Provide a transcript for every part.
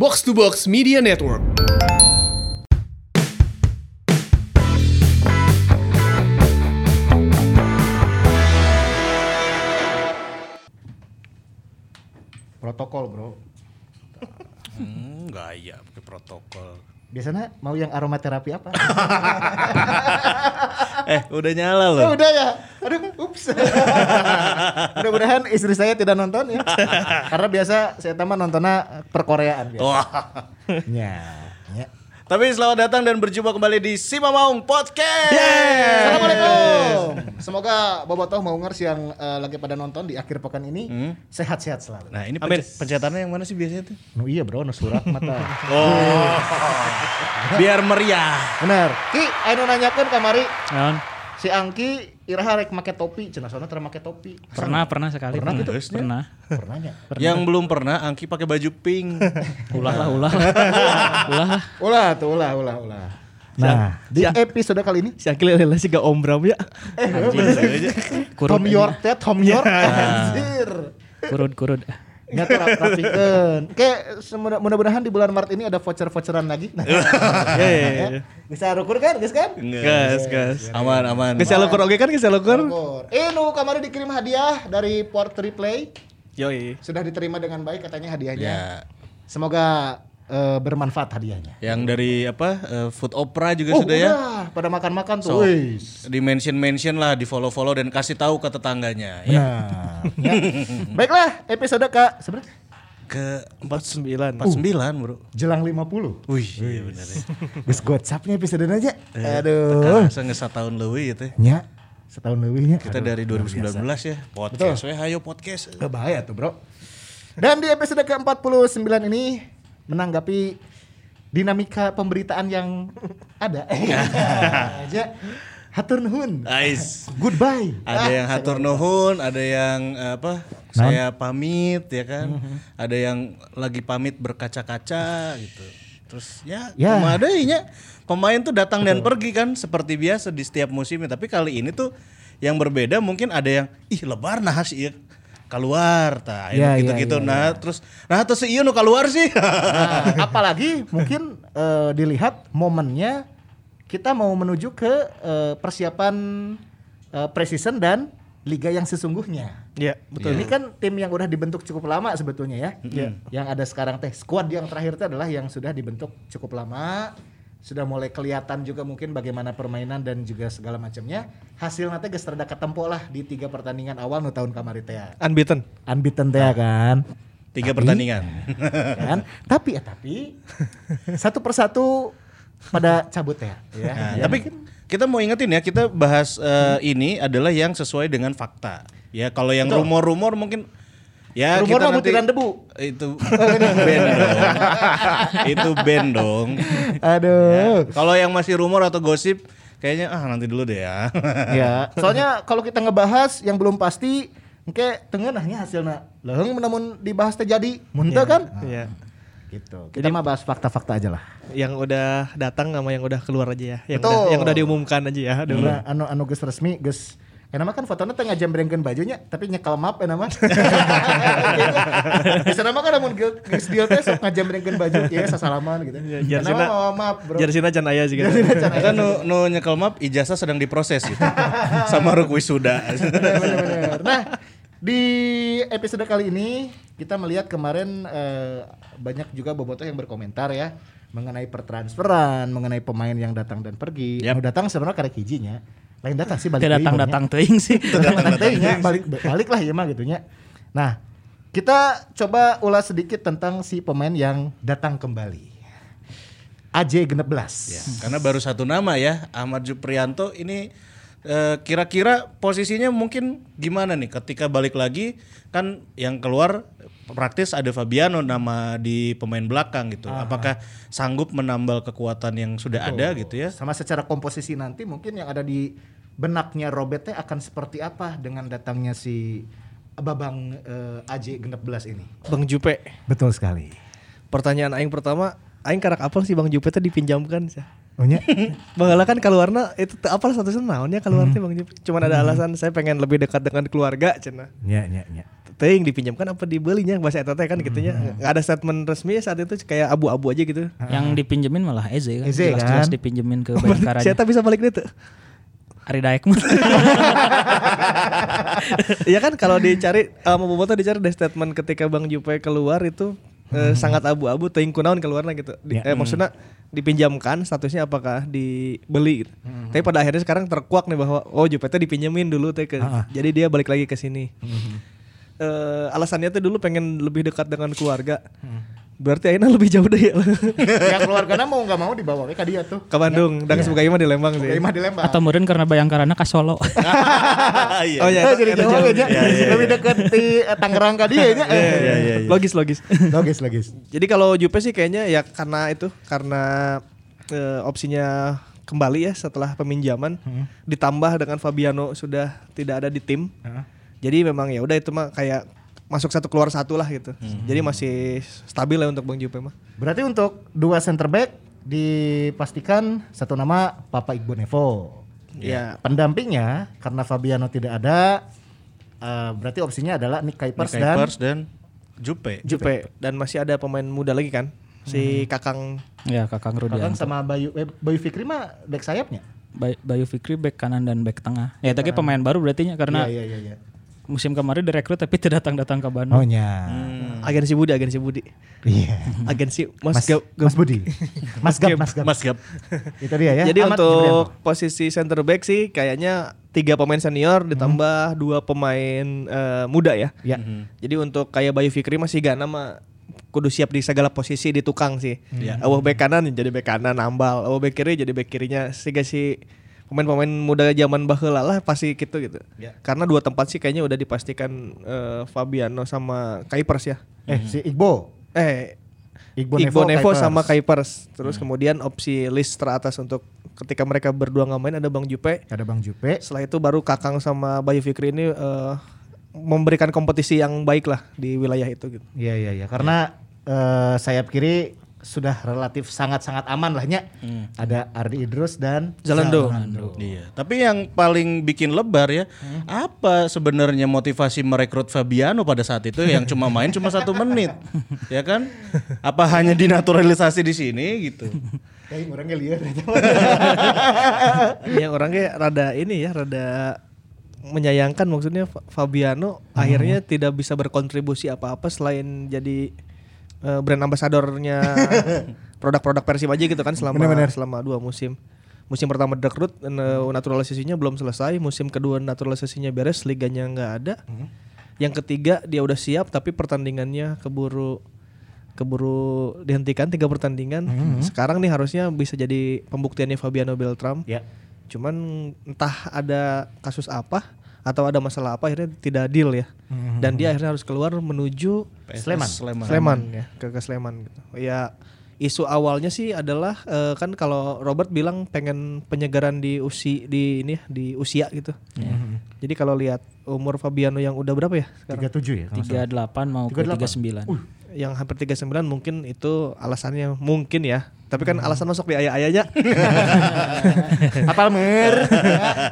Box to Box Media Network. Protokol bro. Hmm, gaya pakai protokol. Biasanya mau yang aromaterapi apa? Eh, udah nyala loh. oh, udah ya. Aduh, ups. Mudah-mudahan istri saya tidak nonton ya. Karena biasa saya tamat nontonnya perkoreaan. biasa. Wah. Ya, ya. Tapi selamat datang dan berjumpa kembali di Si Mamaung Podcast. Assalamualaikum. Semoga bobotoh mau ngers yang eh, lagi pada nonton di akhir pekan ini sehat-sehat selalu. Nah, ini Amin. pence- pencetannya yang mana sih biasanya tuh? Nu iya bro, nu surat mata. Oh. Biar meriah. Bener. Ki, ayo nanyakan kamari Naon? Si Angki iraha rek make topi, cenah sono teu make topi. Pernah, pernah sekali. Pernah gitu? Pernah. Pernahnya. Yang belum pernah Angki pakai baju pink. Ulah lah, ulah. ulah lah. Ulah tuh, ulah, ulah, ulah. Nah, di episode kali ini Si Akil adalah si gak om Bram ya. Tom York teh Tom York anjir. Kurun, kurun. Nggak. Kayak semudah- mudah-mudahan di bulan Maret ini ada voucher-voucheran lagi. Nah, Ya ya ya. bisa rukur kan, guys kan? Gas gas. Aman, aman. Geus lukur oge kan geus lukur. Rukur. Eh, nu kemarin dikirim hadiah dari Port Replay. Yoi. Sudah diterima dengan baik katanya hadiahnya. Ya. Semoga eh, bermanfaat hadiahnya. Yang dari apa? eh, food opera juga Oh, sudah ya. pada makan-makan tuh. So, Wis. di mention mention lah, di follow follow dan kasih tahu ke tetangganya. Ya. Nah, ya. Baiklah, episode Kak seberapa? Ke 49. 49 bro. Jelang 50. Wih, iya bener ya. Geus gocapnya episode aja. Eh, Aduh. Kerasa nge tahun lebih gitu. Nya, setahun lebihnya. Kita dari 2019 ya. Podcast, we hayo podcast. Bahaya tuh bro. Dan di episode ke-49 ini menanggapi dinamika pemberitaan yang ada. aja. Hatur nuhun. Ais. Goodbye. Ada yang hatur nuhun, ada yang eh, apa? Saya pamit ya kan. Ada yang lagi pamit berkaca-kaca gitu. Terus ya, Ya. cuma ada nya pemain tuh datang dan pergi kan seperti biasa di setiap musimnya. Tapi kali ini tuh yang berbeda mungkin ada yang ih lebar nah sih keluar tah Ya, ya, gitu-gitu ya, nah terus nah terus ieu nu keluar sih Nah, apalagi mungkin eh, dilihat momennya kita mau menuju ke eh, persiapan eh, preseason dan liga yang sesungguhnya. Iya, betul. Ini kan tim yang udah dibentuk cukup lama sebetulnya ya. Yang ada sekarang teh squad yang terakhir itu adalah yang sudah dibentuk cukup lama, sudah mulai kelihatan juga mungkin bagaimana permainan dan juga segala macamnya. Hasil nanti geus rada ketempo lah di tiga pertandingan awal nu tahun kamari teh. ya. Unbeaten. Unbeaten teh ya kan. tiga Tapi- pertandingan kan? Tapi ya tapi satu persatu pada cabut ya. ya. Nah, Ya, tapi kita mau ingetin ya, kita bahas eh, ini adalah yang sesuai dengan fakta. Ya, kalau yang rumor-rumor mungkin ya Rumor kita mah butiran debu. itu band dong. itu band dong. Aduh. Kalau yang masih rumor atau gosip kayaknya ah nanti dulu deh ya. Ya, soalnya kalau kita ngebahas yang belum pasti, engke tengenahnya hasilnya. Leheng namun dibahas terjadi, muntah kan? Iya. Gitu. Kita mah bahas fakta-fakta aja lah. Yang udah datang sama yang udah keluar aja ya. Yang Betul. udah yang udah diumumkan aja ya dulu. Nah, anu anu geus resmi geus Ya nama kan fotonya tengah jembrengkeun bajunya tapi nyekel map ya nama. Bisa nama kan namun geus deal teh sok ngajembrengkeun baju ya sasalaman gitu. Ya, Ya, mau map bro. Jersina can aya sih kan. Kan nu, nu nyekel map ijazah sedang diproses gitu. Sama ruk wisuda. Nah, di episode kali ini kita melihat kemarin eh, banyak juga bobotoh yang berkomentar ya mengenai pertransferan, mengenai pemain yang datang dan pergi. Yap. Yang datang sebenarnya karek hijinya. Lain datang sih balik Tidak deui datang-datang teuing sih. datang teuing balik balik lah ya mah gitunya. Nah, kita coba ulas sedikit tentang si pemain yang datang kembali. AJ genep belas. Ya, karena baru satu nama ya, Ahmad Juprianto ini eh, kira-kira posisinya mungkin gimana nih ketika balik lagi kan yang keluar praktis ada Fabiano nama di pemain belakang gitu. Apakah sanggup menambal kekuatan yang sudah ada gitu ya? Sama secara komposisi nanti mungkin yang ada di benaknya Robert teh akan seperti apa dengan datangnya si Babang eh, AJ genep belas ini. Bang Jupe. Betul sekali. Pertanyaan aing pertama, aing karak apel sih Bang Jupe teh dipinjamkan sih. Oh nya? Bang kan keluarnya itu apal statusnya naonnya keluar teh Bang Jupe. Cuman ada alasan saya pengen lebih dekat dengan keluarga cenah. Nya nya nya. Teuing dipinjamkan apa dibelinya bahasa eta teh kan gitunya. Nggak ada statement resmi saat itu kayak abu-abu aja gitu. Yang dipinjemin malah Eze kan. Eze Jelas-jelas kan? dipinjemin ke Siapa Bayangkaranya. bisa balik itu? Ari Daek mah. Iya kan kalau dicari uh, mau foto dicari ada statement ketika Bang Jupe keluar itu eh, sangat abu-abu teuing kunaon keluarnya gitu. Di- eh, maksudnya dipinjamkan statusnya apakah dibeli gitu. Tapi pada akhirnya sekarang terkuak nih bahwa oh Jupe teh dipinjemin dulu teh ke. Jadi dia balik lagi ke sini. Eh, alasannya tuh dulu pengen lebih dekat dengan keluarga. Berarti akhirnya lebih jauh deh ya. yang keluarganya mau nggak mau dibawa ke dia tuh. ke Bandung. Dan sebagai mah di Lembang sih. Mah di Lembang. Atau meureun karena Bayangkarana ka Solo. Iya. Oh ya, Eh, jadi jauh aja. Lebih dekat di eh, Tangerang ke dia. Eh, Logis logis. Logis logis. Jadi kalau Jupe sih kayaknya ya karena itu karena eh, opsinya kembali ya setelah peminjaman ditambah dengan Fabiano sudah tidak ada di tim. Jadi memang ya udah itu mah kayak masuk satu keluar satu lah gitu. Jadi masih stabil lah untuk Bang Jupe mah. Berarti untuk dua center back dipastikan satu nama Papa Igbo Nevo. Ya. Pendampingnya karena Fabiano tidak ada eh, berarti opsinya adalah Nick Kuipers, Nick dan Kuipers dan Jupe. Jupe dan masih ada pemain muda lagi kan. Si Kakang ya Kakang Kakang Rudianto. sama Bayu eh, Bayu Fikri mah back sayapnya. Bay- Bayu Fikri back kanan dan back tengah. Ya tapi pemain baru berarti nya karena Iya iya iya iya. Musim kemarin direkrut tapi tidak datang-datang ke Bandung. Oh nya. agensi Budi, agensi Budi. Iya. Agensi Mas, Mas, Gab- Mas Budi. Mas Gab, Mas Gab. Mas Gap. Itu dia ya. Jadi Ahmad untuk Jibrianto. posisi center back sih kayaknya tiga pemain senior ditambah dua pemain eh, muda ya. ya. Jadi untuk kayak Bayu Fikri masih gak nama kudu siap di segala posisi di tukang sih. Iya. Awah back kanan jadi back kanan nambal, awah back kiri jadi back kirinya sehingga si pemain-pemain muda zaman baheula lah pasti gitu gitu. Ya. Karena dua tempat sih kayaknya udah dipastikan eh, Fabiano sama Kuipers ya. Eh si Igbo. Eh Igbo, Igbo, Nevo, Kuipers. sama Kuipers. Terus kemudian opsi list teratas untuk ketika mereka berdua nggak main ada Bang Jupe. Ada Bang Jupe. Setelah itu baru Kakang sama Bayu Fikri ini eh, memberikan kompetisi yang baik lah di wilayah itu gitu. Iya iya iya. Karena eh, sayap kiri sudah relatif sangat-sangat aman lah nya. Ada Ardi Idrus dan Zalando. Iya. Tapi yang paling bikin lebar ya, apa sebenarnya motivasi merekrut Fabiano pada saat itu yang cuma main cuma satu menit, ya kan? Apa hanya dinaturalisasi di sini gitu? Kayak orangnya liar. ya orangnya rada ini ya, rada menyayangkan maksudnya Fa- Fabiano akhirnya tidak bisa berkontribusi apa-apa selain jadi eh, brand ambasadornya produk-produk Persib aja gitu kan selama Bener-bener. selama dua musim. Musim pertama direkrut eh, naturalisasinya belum selesai, musim kedua naturalisasinya beres, liganya nggak ada. Yang ketiga dia udah siap tapi pertandingannya keburu keburu dihentikan tiga pertandingan. Sekarang nih harusnya bisa jadi pembuktiannya Fabiano Beltram. ya. Cuman entah ada kasus apa atau ada masalah apa akhirnya tidak deal ya. Dan dia akhirnya harus keluar menuju Sleman. Sleman. Sleman ya, ke, ke Sleman gitu. Ya isu awalnya sih adalah eh, kan kalau Robert bilang pengen penyegaran di usi di ini ya, di usia gitu. Jadi kalau lihat umur Fabiano yang udah berapa ya sekarang? 37 ya. kalau nggak salah. 38 mau ke 38. 39. Yang hampir 39 mungkin itu alasannya mungkin ya. Tapi kan alasan masuk di ayah-ayahnya. Apal mer.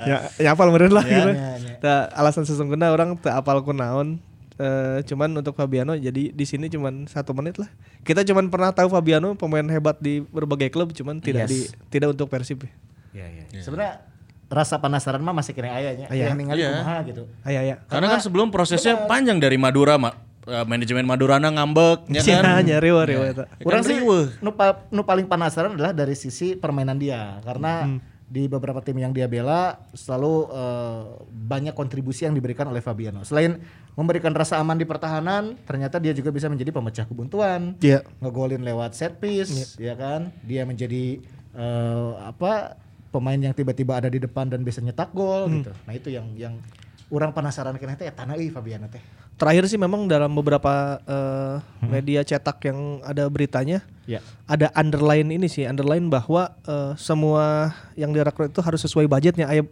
ya, ya apal meureun lah gitu. ya, ya. Alasan sesungguhnya orang teu apal kunaon. Eh, cuman untuk Fabiano jadi di sini cuman satu menit lah. Kita cuman pernah tahu Fabiano pemain hebat di berbagai klub, cuman tidak Yes. di tidak untuk Persib. Iya iya. Sebenarnya rasa penasaran mah masih kena ayahnya. Aya. Yang ningali Iya. kumaha gitu. Ayah ya. Karena kan sebelum prosesnya panjang dari Madura, Ma- eh, manajemen Madurana ngambek, ya Sia kan? nya rewa rewa eta. Ya Kurang kan sih riweuh. nu, pa- nu paling penasaran adalah dari sisi permainan dia karena di beberapa tim yang dia bela selalu eh, banyak kontribusi yang diberikan oleh Fabiano. Selain memberikan rasa aman di pertahanan, ternyata dia juga bisa menjadi pemecah kebuntuan. Iya. Ngegolin lewat set piece, ya kan? Dia menjadi eh, apa? pemain yang tiba-tiba ada di depan dan bisa nyetak gol gitu. Nah, itu yang yang orang penasaran kena teh ya tanah euy Fabiano teh. Terakhir sih memang dalam beberapa eh, media cetak yang ada beritanya Ya. ada underline ini sih, underline bahwa eh, semua yang direkrut itu harus sesuai budgetnya. Ayah,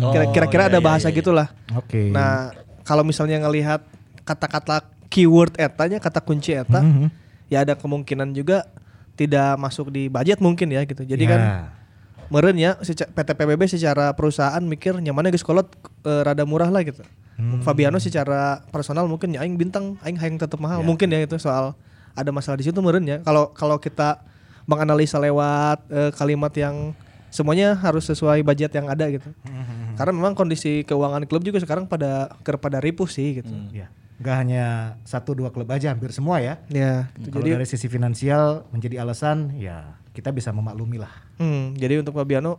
Oh, kira- kira-kira iya, ada bahasa iya. gitulah. Oke. Nah, kalau misalnya ngelihat kata-kata keyword etanya, kata kunci eta, Mhm. ya ada kemungkinan juga tidak masuk di budget mungkin ya gitu. Jadi Ya. kan meren ya PT PBB secara perusahaan mikir nyamannya geus kolot eh, rada murah lah gitu. Fabiano secara personal mungkin ya aing bintang aing hayang tetap mahal. Mungkin ya itu soal ada masalah di situ meureun ya. Kalau kalau kita menganalisa lewat eh, kalimat yang semuanya harus sesuai budget yang ada gitu. Karena memang kondisi keuangan klub juga sekarang pada kepada ripuh sih gitu. Ya. Nggak hanya satu dua klub aja, hampir semua ya. ya Kalau jadi dari sisi finansial menjadi alasan, ya kita bisa memaklumi lah. Hmm, jadi untuk Fabiano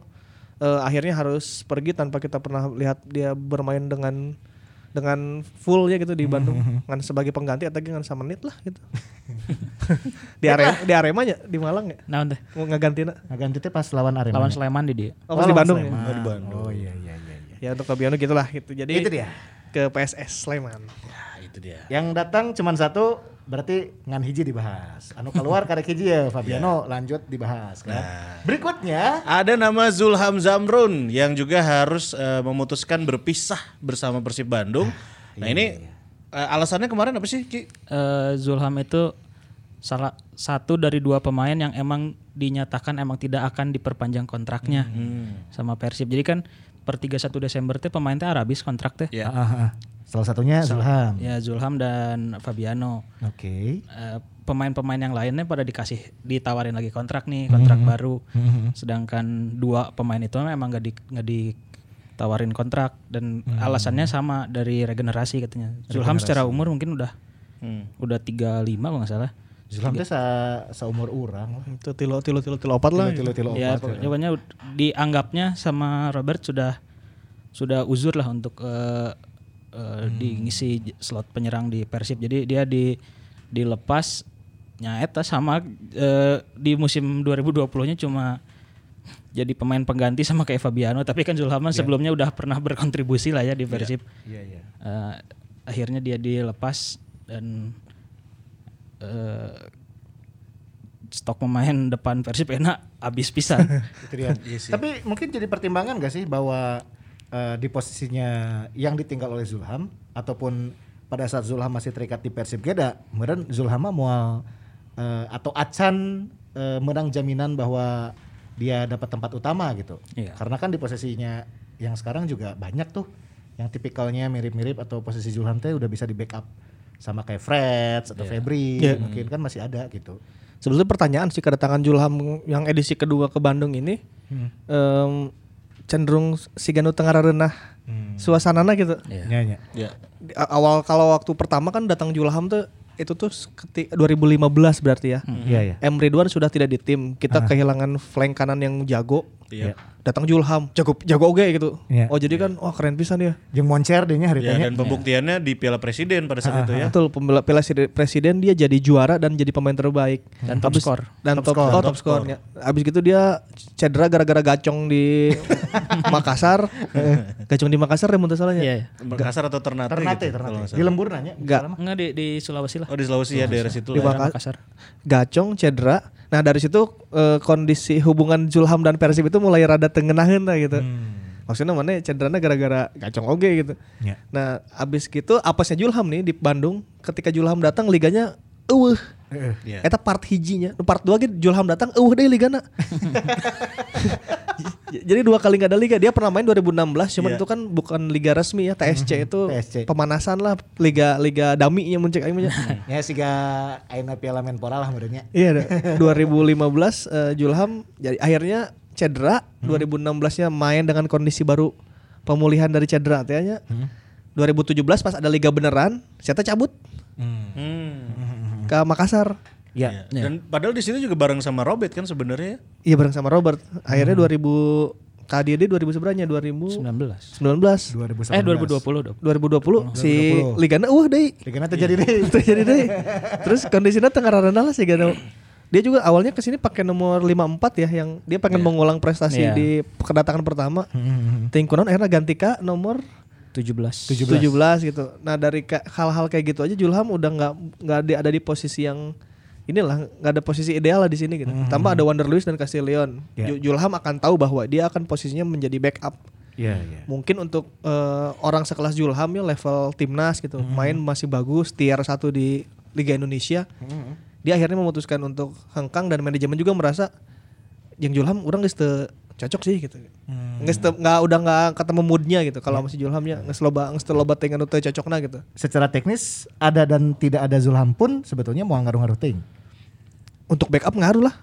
eh, akhirnya harus pergi tanpa kita pernah lihat dia bermain dengan dengan full ya gitu di Bandung dengan sebagai pengganti atau dengan sama menit lah gitu. di Arema di Aremanya di Malang ya. Nah, teh. Mau ngegantina. Nah, ganti teh pas lawan Arema. Lawan Sleman di dia. Oh, pas di Bandung ya. Oh, di Bandung. Oh iya iya iya. iya. Ya untuk Fabiano gitulah gitu. Jadi Itu dia. ke PSS Sleman. Ya, itu dia. Yang datang cuma satu, berarti ngan hiji dibahas. Anu keluar karek hiji ya, Fabiano lanjut dibahas kan. Berikutnya, Ada nama Zulham Zamrun yang juga harus eh, memutuskan berpisah bersama Persib Bandung. Nah ini eh, alasannya kemarin apa sih Ki? Eh, Zulham itu salah satu dari dua pemain yang emang dinyatakan emang tidak akan diperpanjang kontraknya sama Persib. Jadi kan per 31 Desember teh pemain teh Arabis kontrak teh. Ya. ah, ah, ah. salah satunya Zulham. Ya Zulham dan Fabiano. Oke. Eh, pemain-pemain yang lainnya pada dikasih ditawarin lagi kontrak nih kontrak baru sedangkan dua pemain itu memang nggak di nggak ditawarin kontrak dan alasannya sama dari regenerasi katanya Zulham secara umur mungkin udah udah 35 kalau nggak salah Zulham teh sa seumur orang lah. Itu tilo tilo tilo tilo opat lah. Tilo tilo ya opat. pokoknya ud- dianggapnya sama Robert sudah sudah uzur lah untuk eh, eh, diisi j- slot penyerang di Persib jadi dia di dilepas nyaeta sama eh, di musim 2020-nya cuma jadi pemain pengganti sama kayak Fabiano tapi kan Zulhaman sebelumnya udah pernah berkontribusi lah ya di Persib Iya iya. Eh, akhirnya dia dilepas dan eh, stok pemain depan Persib enak habis pisan dia. Tapi mungkin jadi pertimbangan gak sih bahwa eh, di posisinya yang ditinggal oleh Zulham ataupun pada saat Zulham masih terikat di Persib Geda, meren Zulham mah moal eh, atau Acan eh, menang jaminan bahwa dia dapat tempat utama gitu. Iya. Karena kan di posisinya yang sekarang juga banyak tuh yang tipikalnya mirip-mirip atau posisi Zulham teh udah bisa di backup sama kayak Fred atau Febri Iya. mungkin kan masih ada gitu. Sebetulnya pertanyaan sih kedatangan Julham yang edisi kedua ke Bandung ini em, cenderung siganu tengah renah suasanana gitu. Iya, iya. Ya. Di a- awal kalau waktu pertama kan datang Julham tuh itu tuh keti 2015 berarti ya. Iya, iya. M Ridwan sudah tidak di tim. Kita kehilangan flank kanan yang jago. Iya. Datang Julham, jago jago oge gitu. Iya. Oh jadi kan wah keren pisan ya. Jeung moncer deh nya Ya, haritanya. dan pembuktiannya di Piala Presiden pada saat itu ya. Betul, pembela piala presiden dia jadi juara dan jadi pemain terbaik Dan top Abis- skor. dan Top top, skor. oh, top Top skor. skornya. Abis gitu dia cedera gara-gara gacong di Makassar. gacong di Makassar ya salahnya. Iya, iya. Makassar atau Ternate, Ternate, gitu, Ternate. Di lembur nanya. Enggak. Enggak di di Sulawesi lah. Oh di Sulawesi ya daerah situ Di ya. Makassar. Gacong cedera. Nah dari situ eh, kondisi hubungan Zulham dan Persib itu mulai rada tengenahin lah gitu. Maksudnya mana cederanya gara-gara gacong oge gitu. Ya. Nah abis gitu apesnya Julham nih di Bandung. Ketika Julham datang liganya eueuh. Iya. Eta part hijinya, Nu part dua gitu Julham datang, eueuh deui ligana. J- Jadi dua kali nggak ada liga. Dia pernah main 2016, cuman Iya. itu kan bukan liga resmi ya. TSC itu TSC. pemanasan lah, liga liga dami yang muncul aing mah nya. Ya siga aina Piala Menpora lah merenya. Iya, ada. 2015 eh, Julham jadi akhirnya cedera, Hmm. 2016-nya main dengan kondisi baru pemulihan dari cedera artinya. Hmm. 2017 pas ada liga beneran, saya cabut Hmm. Ke Makassar. Ya. Ya. Dan padahal di situ juga bareng sama Robert kan sebenarnya. ya. Iya bareng sama Robert. Akhirnya Hmm. 2000 KDD 2000 seberanya 2019 19. 2019. Eh 2020 dong. 2020 si 2020. Ligana uh deui. Ligana terjadi deh. Terjadi deui. Terus kondisinya tengah rendah lah sih Gano. Dia juga awalnya ke sini pakai nomor 54 ya yang dia pengen mengulang prestasi Iya. di kedatangan pertama. Tingkunan akhirnya ganti ke nomor 17. 17. gitu. Nah dari hal-hal kayak gitu aja Julham udah nggak nggak ada, ada di posisi yang inilah nggak ada posisi ideal lah di sini gitu. Tambah ada Wander Luis dan Castillion. Ju- Julham akan tahu bahwa dia akan posisinya menjadi backup. Iya, iya. Mungkin untuk eh, orang sekelas Julham ya level timnas gitu, main masih bagus, tier satu di Liga Indonesia. Dia akhirnya memutuskan untuk hengkang dan manajemen juga merasa yang Julham orang geus teu cocok sih gitu. Sete- nggak udah nggak ketemu moodnya gitu. Kalau masih Julhamnya nggak loba nggak loba teh anu teu cocokna gitu. Secara teknis ada dan tidak ada Zulham pun sebetulnya mau ngaruh-ngaruh ting. Untuk backup ngaruh lah.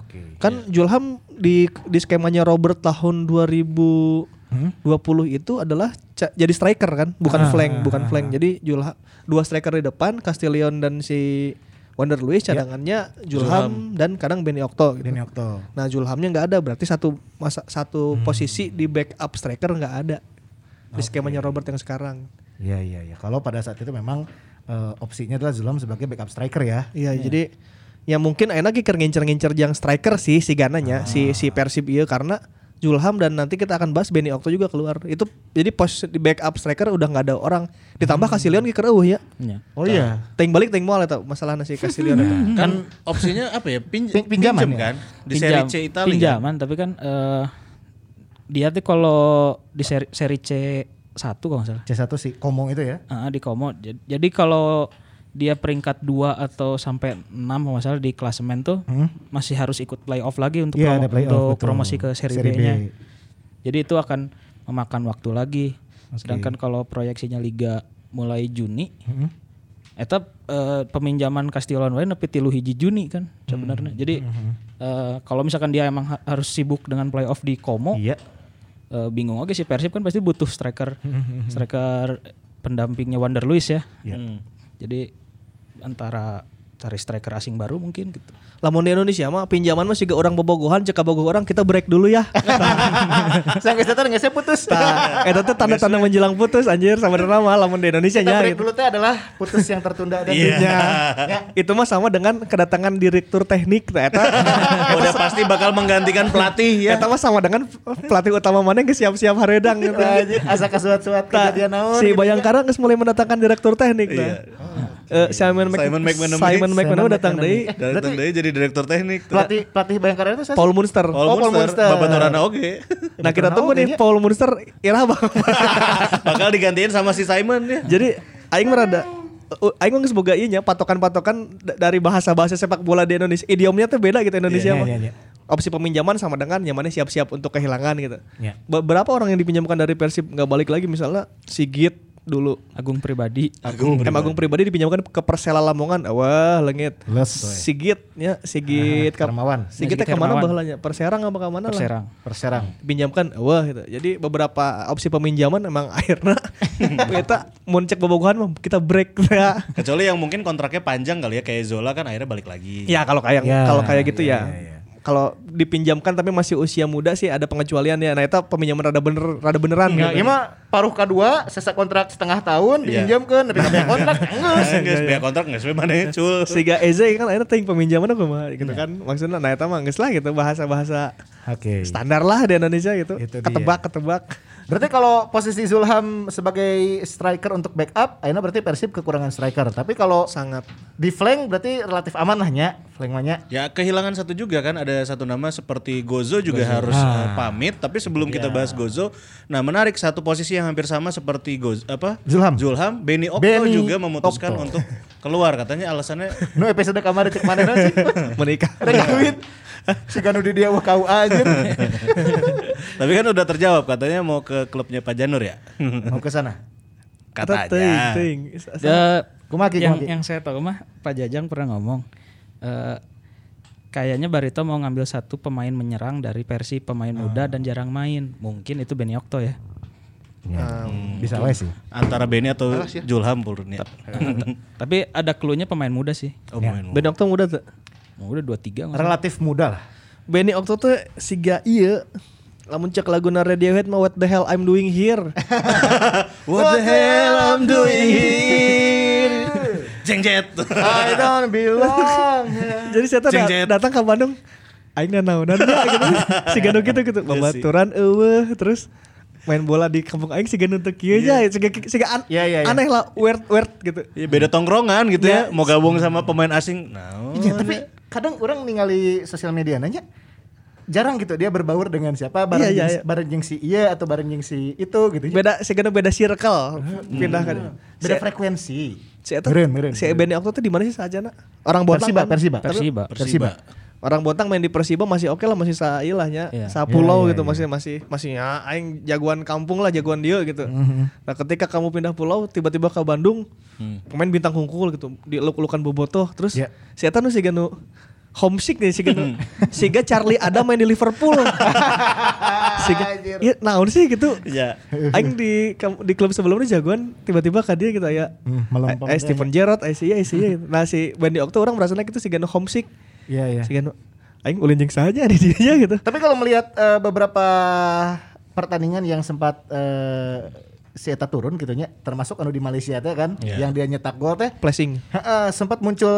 Oke. Kan Julham di di skemanya Robert tahun 2020 itu adalah jadi striker kan, bukan Ah, flank, ah, bukan ah, flank. Jadi Julham dua striker di depan, Castillion dan si Wander Luiz cadangannya Julham dan kadang Benny Okto gitu. Ini Okto. Nah Julhamnya nggak ada, berarti satu masa satu posisi di backup striker nggak ada di skemanya Robert yang sekarang. Iya iya iya. Kalau pada saat itu memang eh, opsinya adalah Zulham sebagai backup striker ya. Iya, jadi ya mungkin enak keur ngincer-ngincer yang striker sih si Gananya, si si Persib iya karena Julham dan nanti kita akan bahas Benny Okto juga keluar. Itu jadi pos di backup striker udah nggak ada orang. Ditambah Castillion kiker eueuh ya. Iya. Oh iya. Ting balik ting moal eta masalah si Castillion eta. Kan opsinya apa ya? Pinj Pin- pinjaman pinjem ya? kan di seri Pinjam- C Italia. kan? Pinjaman, tapi kan eh, dia tuh kalau di seri, seri C 1 kalau nggak salah. C1 si Komong itu ya. Ah, di Komo. Jadi, jadi kalau dia peringkat 2 atau sampai 6 kalau nggak salah di klasemen tuh masih harus ikut playoff lagi untuk Iya, promo- playoff, untuk betul. promosi ke seri, Seri B. B-nya. Jadi itu akan memakan waktu lagi. Sedangkan kalau proyeksinya liga mulai Juni, Hmm. eta eh, peminjaman Castillon wae nepi tilu hiji Juni kan sebenarnya. Jadi eh, kalau misalkan dia emang ha- harus sibuk dengan playoff di Komo, Iya. eh, bingung oke si Persib kan pasti butuh striker striker pendampingnya Wander Luiz ya. Hmm. Jadi antara cari striker asing baru mungkin gitu. Lamun di Indonesia mah pinjaman mah siga orang bobogohan cek bogoh orang kita break dulu ya. Saya datang geus putus. Tah, eta teh tanda-tanda menjelang putus anjir sebenarnya mah lamun di Indonesia Kita nya break gitu. dulu teh adalah putus yang tertunda dan Iya. Ya. Ya. Itu mah sama dengan kedatangan direktur teknik teh eta. Udah pasti bakal menggantikan pelatih ya. Eta mah sama dengan pelatih utama mana yang siap-siap haredang gitu. Anjir, asa kasuat-suat kejadian naon. si gitu ya. Bayangkara geus mulai mendatangkan direktur teknik nah. Eh, Simon, Mc- Simon McManamy. Simon McManamy datang. Eh, Datang dari jadi direktur teknik. Pelatih pelatih Bayangkara itu saya Paul Munster. Paul Oh, Paul Munster. Bapak Norana oke. Nah kita tunggu nih ya. Paul Munster irah bang. bakal digantiin sama si Simon ya. Jadi aing merada uh, aing mah geus boga ieu nya patokan-patokan da- dari bahasa-bahasa sepak bola di Indonesia. Idiomnya tuh beda gitu Indonesia Iya, mah. iya, iya. Opsi peminjaman sama dengan yang mana siap-siap untuk kehilangan gitu. Iya. Beberapa orang yang dipinjamkan dari Persib nggak balik lagi misalnya Sigit dulu. Agung pribadi. Agung Em Agung pribadi dipinjamkan ke Persela Lamongan. Wah, lengit. Les. Sigit ya, Sigit Ah, Hermawan. Sigit teh ke mana bahalanya? Perserang apa ke mana lah? Perserang. Perserang. pinjamkan wah gitu. Jadi beberapa opsi peminjaman emang akhirnya kita mau cek bobogohan mah kita break ya. Kecuali yang mungkin kontraknya panjang kali ya kayak Zola kan akhirnya balik lagi. Ya kalau kayak Ya, kalau kayak gitu ya, ya. ya, ya. Kalau dipinjamkan tapi masih usia muda sih ada pengecualian ya. Nah itu peminjaman rada bener rada beneran Ya, gitu. ieu mah paruh kedua sesa kontrak setengah tahun Iya. dipinjamkeun tapi kabeh kontrak. Enggak biaya kontrak enggak sesuai mana cul. Sehingga Eze kan akhirnya ting peminjaman apa mah gitu kan. Maksudnya nah itu mah geus lah gitu bahasa-bahasa Oke. standar lah di Indonesia gitu. Itu dia. ketebak ketebak. Berarti kalau posisi Zulham sebagai striker untuk backup, akhirnya berarti Persib kekurangan striker. Tapi kalau Sangat di flank berarti relatif aman lah nya, flank mahnya. Ya kehilangan satu juga kan ada satu nama seperti Gozo juga harus eh, pamit tapi sebelum kita bahas Gozo nah menarik satu posisi yang hampir sama seperti Gozo apa Zulham. Zulham Benny Okto Benny juga memutuskan Okto. untuk keluar katanya alasannya Nu episode kamar cek mana sih? menikah. Ada kawin. Si kanu di dia wah kau aja. tapi kan udah terjawab katanya mau ke klubnya Pak Janur ya Mau ke sana. Kata katanya ting, ting. Da- Kumaki, yang kumaki. yang saya tahu mah Pak Jajang pernah ngomong eh, kayaknya Barito mau ngambil satu pemain menyerang dari versi pemain muda dan jarang main. Mungkin itu Benny Okto ya. Ya, bisa wae sih. antara Benny atau Julham purnya Tapi ada clue-nya pemain muda sih. oh, main Ben Okto muda tuh. Muda 23 nggak salah. Relatif muda lah. Benny Okto tuh siga iya lamun cek lagu Radiohead mah what the hell I'm doing here. What the hell I'm doing here Jeng jet I don't belong. Jadi saya tuh Ceng, da- ceng. datang ke Bandung aing nanaunan ya gitu. Si Ganu gitu gitu. Babaturan eueuh terus main bola di kampung aing si Ganu teu kieu aja siga siga an- Iya, iya, iya. aneh lah weird weird gitu. Ya beda tongkrongan gitu ya mau gabung sama pemain asing nah Iya, tapi kadang orang ningali sosial media nanya jarang gitu dia berbaur dengan siapa bareng Iya, iya, iya. bareng jeung si iya atau bareng jeung si itu gitu. Beda si Ganu beda circle pindah kan. Beda Si- frekuensi. Si Meren, meren. si Benny Okto tuh di mana sih saja nak? Orang Bontang Persiba, kan? Persiba. Tapi- Persiba. Persiba. Orang Botang main di Persiba masih oke lah masih sa ilahnya Iya. sa pulau Iya, iya, gitu iya. masih masih masih ya aing jagoan kampung lah jagoan dia gitu. Nah ketika kamu pindah pulau tiba-tiba ke Bandung pemain bintang hungkul gitu diluk-lukan bobotoh terus Iya. si eta nu siga nu homesick nih siga nu siga Charlie Adam main di Liverpool. siga iya naon sih gitu. Ya. Aing di di klub sebelumnya jagoan tiba-tiba ke dia gitu ya. Hmm, melempem Eh, teh. Steven Gerrard, eh sih, eh sih. gitu. Nah si Bandy Okto orang merasa gitu si Gano homesick. Iya iya. Gano aing ulin jeung saja di dia gitu. Tapi kalau melihat eh, beberapa pertandingan yang sempat eh, si Eta turun gitu nya, termasuk anu di Malaysia teh kan, Iya. yang dia nyetak gol teh, Flashing. heeh, sempat muncul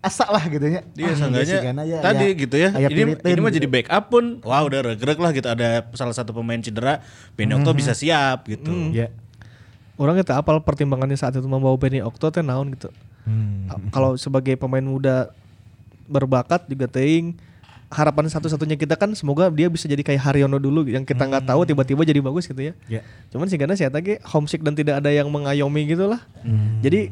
asa lah gitu nya. Dia Ah, seenggaknya ya, tadi aya- gitu ya. Ini pilitin ini mah gitu. jadi backup pun wah udah regrek lah gitu ada salah satu pemain cedera, Benny Okto bisa siap gitu. Iya. Orang kita apal pertimbangannya saat itu membawa Benny Okto teh naon gitu. Hmm. Kalau sebagai pemain muda berbakat juga teing harapan satu-satunya kita kan semoga dia bisa jadi kayak Haryono dulu yang kita nggak tahu tiba-tiba jadi bagus gitu ya. Iya. Cuman sih karena saya tadi homesick dan tidak ada yang mengayomi gitu lah. Jadi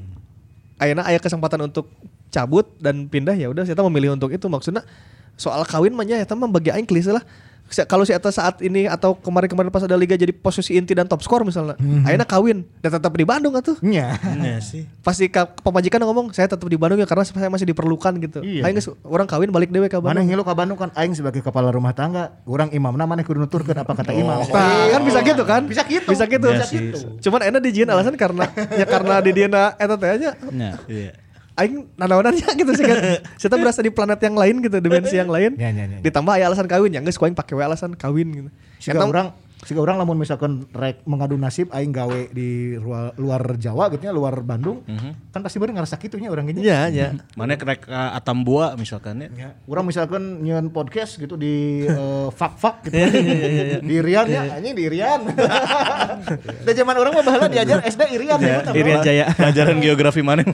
ayana aya kesempatan untuk cabut dan pindah ya udah saya memilih untuk itu maksudnya soal kawin mah nya eta mah bagi aing klise lah. Kalau si eta saat ini atau kemarin-kemarin pas ada liga jadi posisi inti dan top skor misalnya, ayana kawin dan tetap di Bandung atuh. Iya. Iya sih. Pasti ka, pemajikan ngomong saya tetap di Bandung ya karena saya masih diperlukan gitu. Iya. Aing orang kawin balik dewe Mana Bandung. ngilu ka Bandung kan aing sebagai kepala rumah tangga, orang imamna mana kudu nuturkeun apa kata imam. Nah, kan bisa gitu kan? Bisa gitu. Bisa gitu. Iya Bisa gitu. Cuman enak dijieun alasan karena ya karena di dieu eta teh nya Ya. Iya. Aing nanaonannya gitu sih kan. Kita berasa di planet yang lain gitu, dimensi yang lain. Ya, ya, ya, ya. Ditambah aya alasan kawin, yang geus ku aing pake we alasan kawin gitu. Eta- orang Siga orang lamun misalkan rek mengadu nasib aing gawe di luar, luar Jawa gitu nya, luar Bandung. Kan pasti bener ngerasa kitunya orang gini. Iya, iya. Mana kerek uh, Atambua misalkan ya. Ya, orang misalkan nyeun podcast gitu di eh, fak-fak gitu. Iya, Di Irian ya, anjing di Irian. Da zaman orang mah baheula diajar SD Irian ya. Irian Jaya. Pelajaran geografi mana?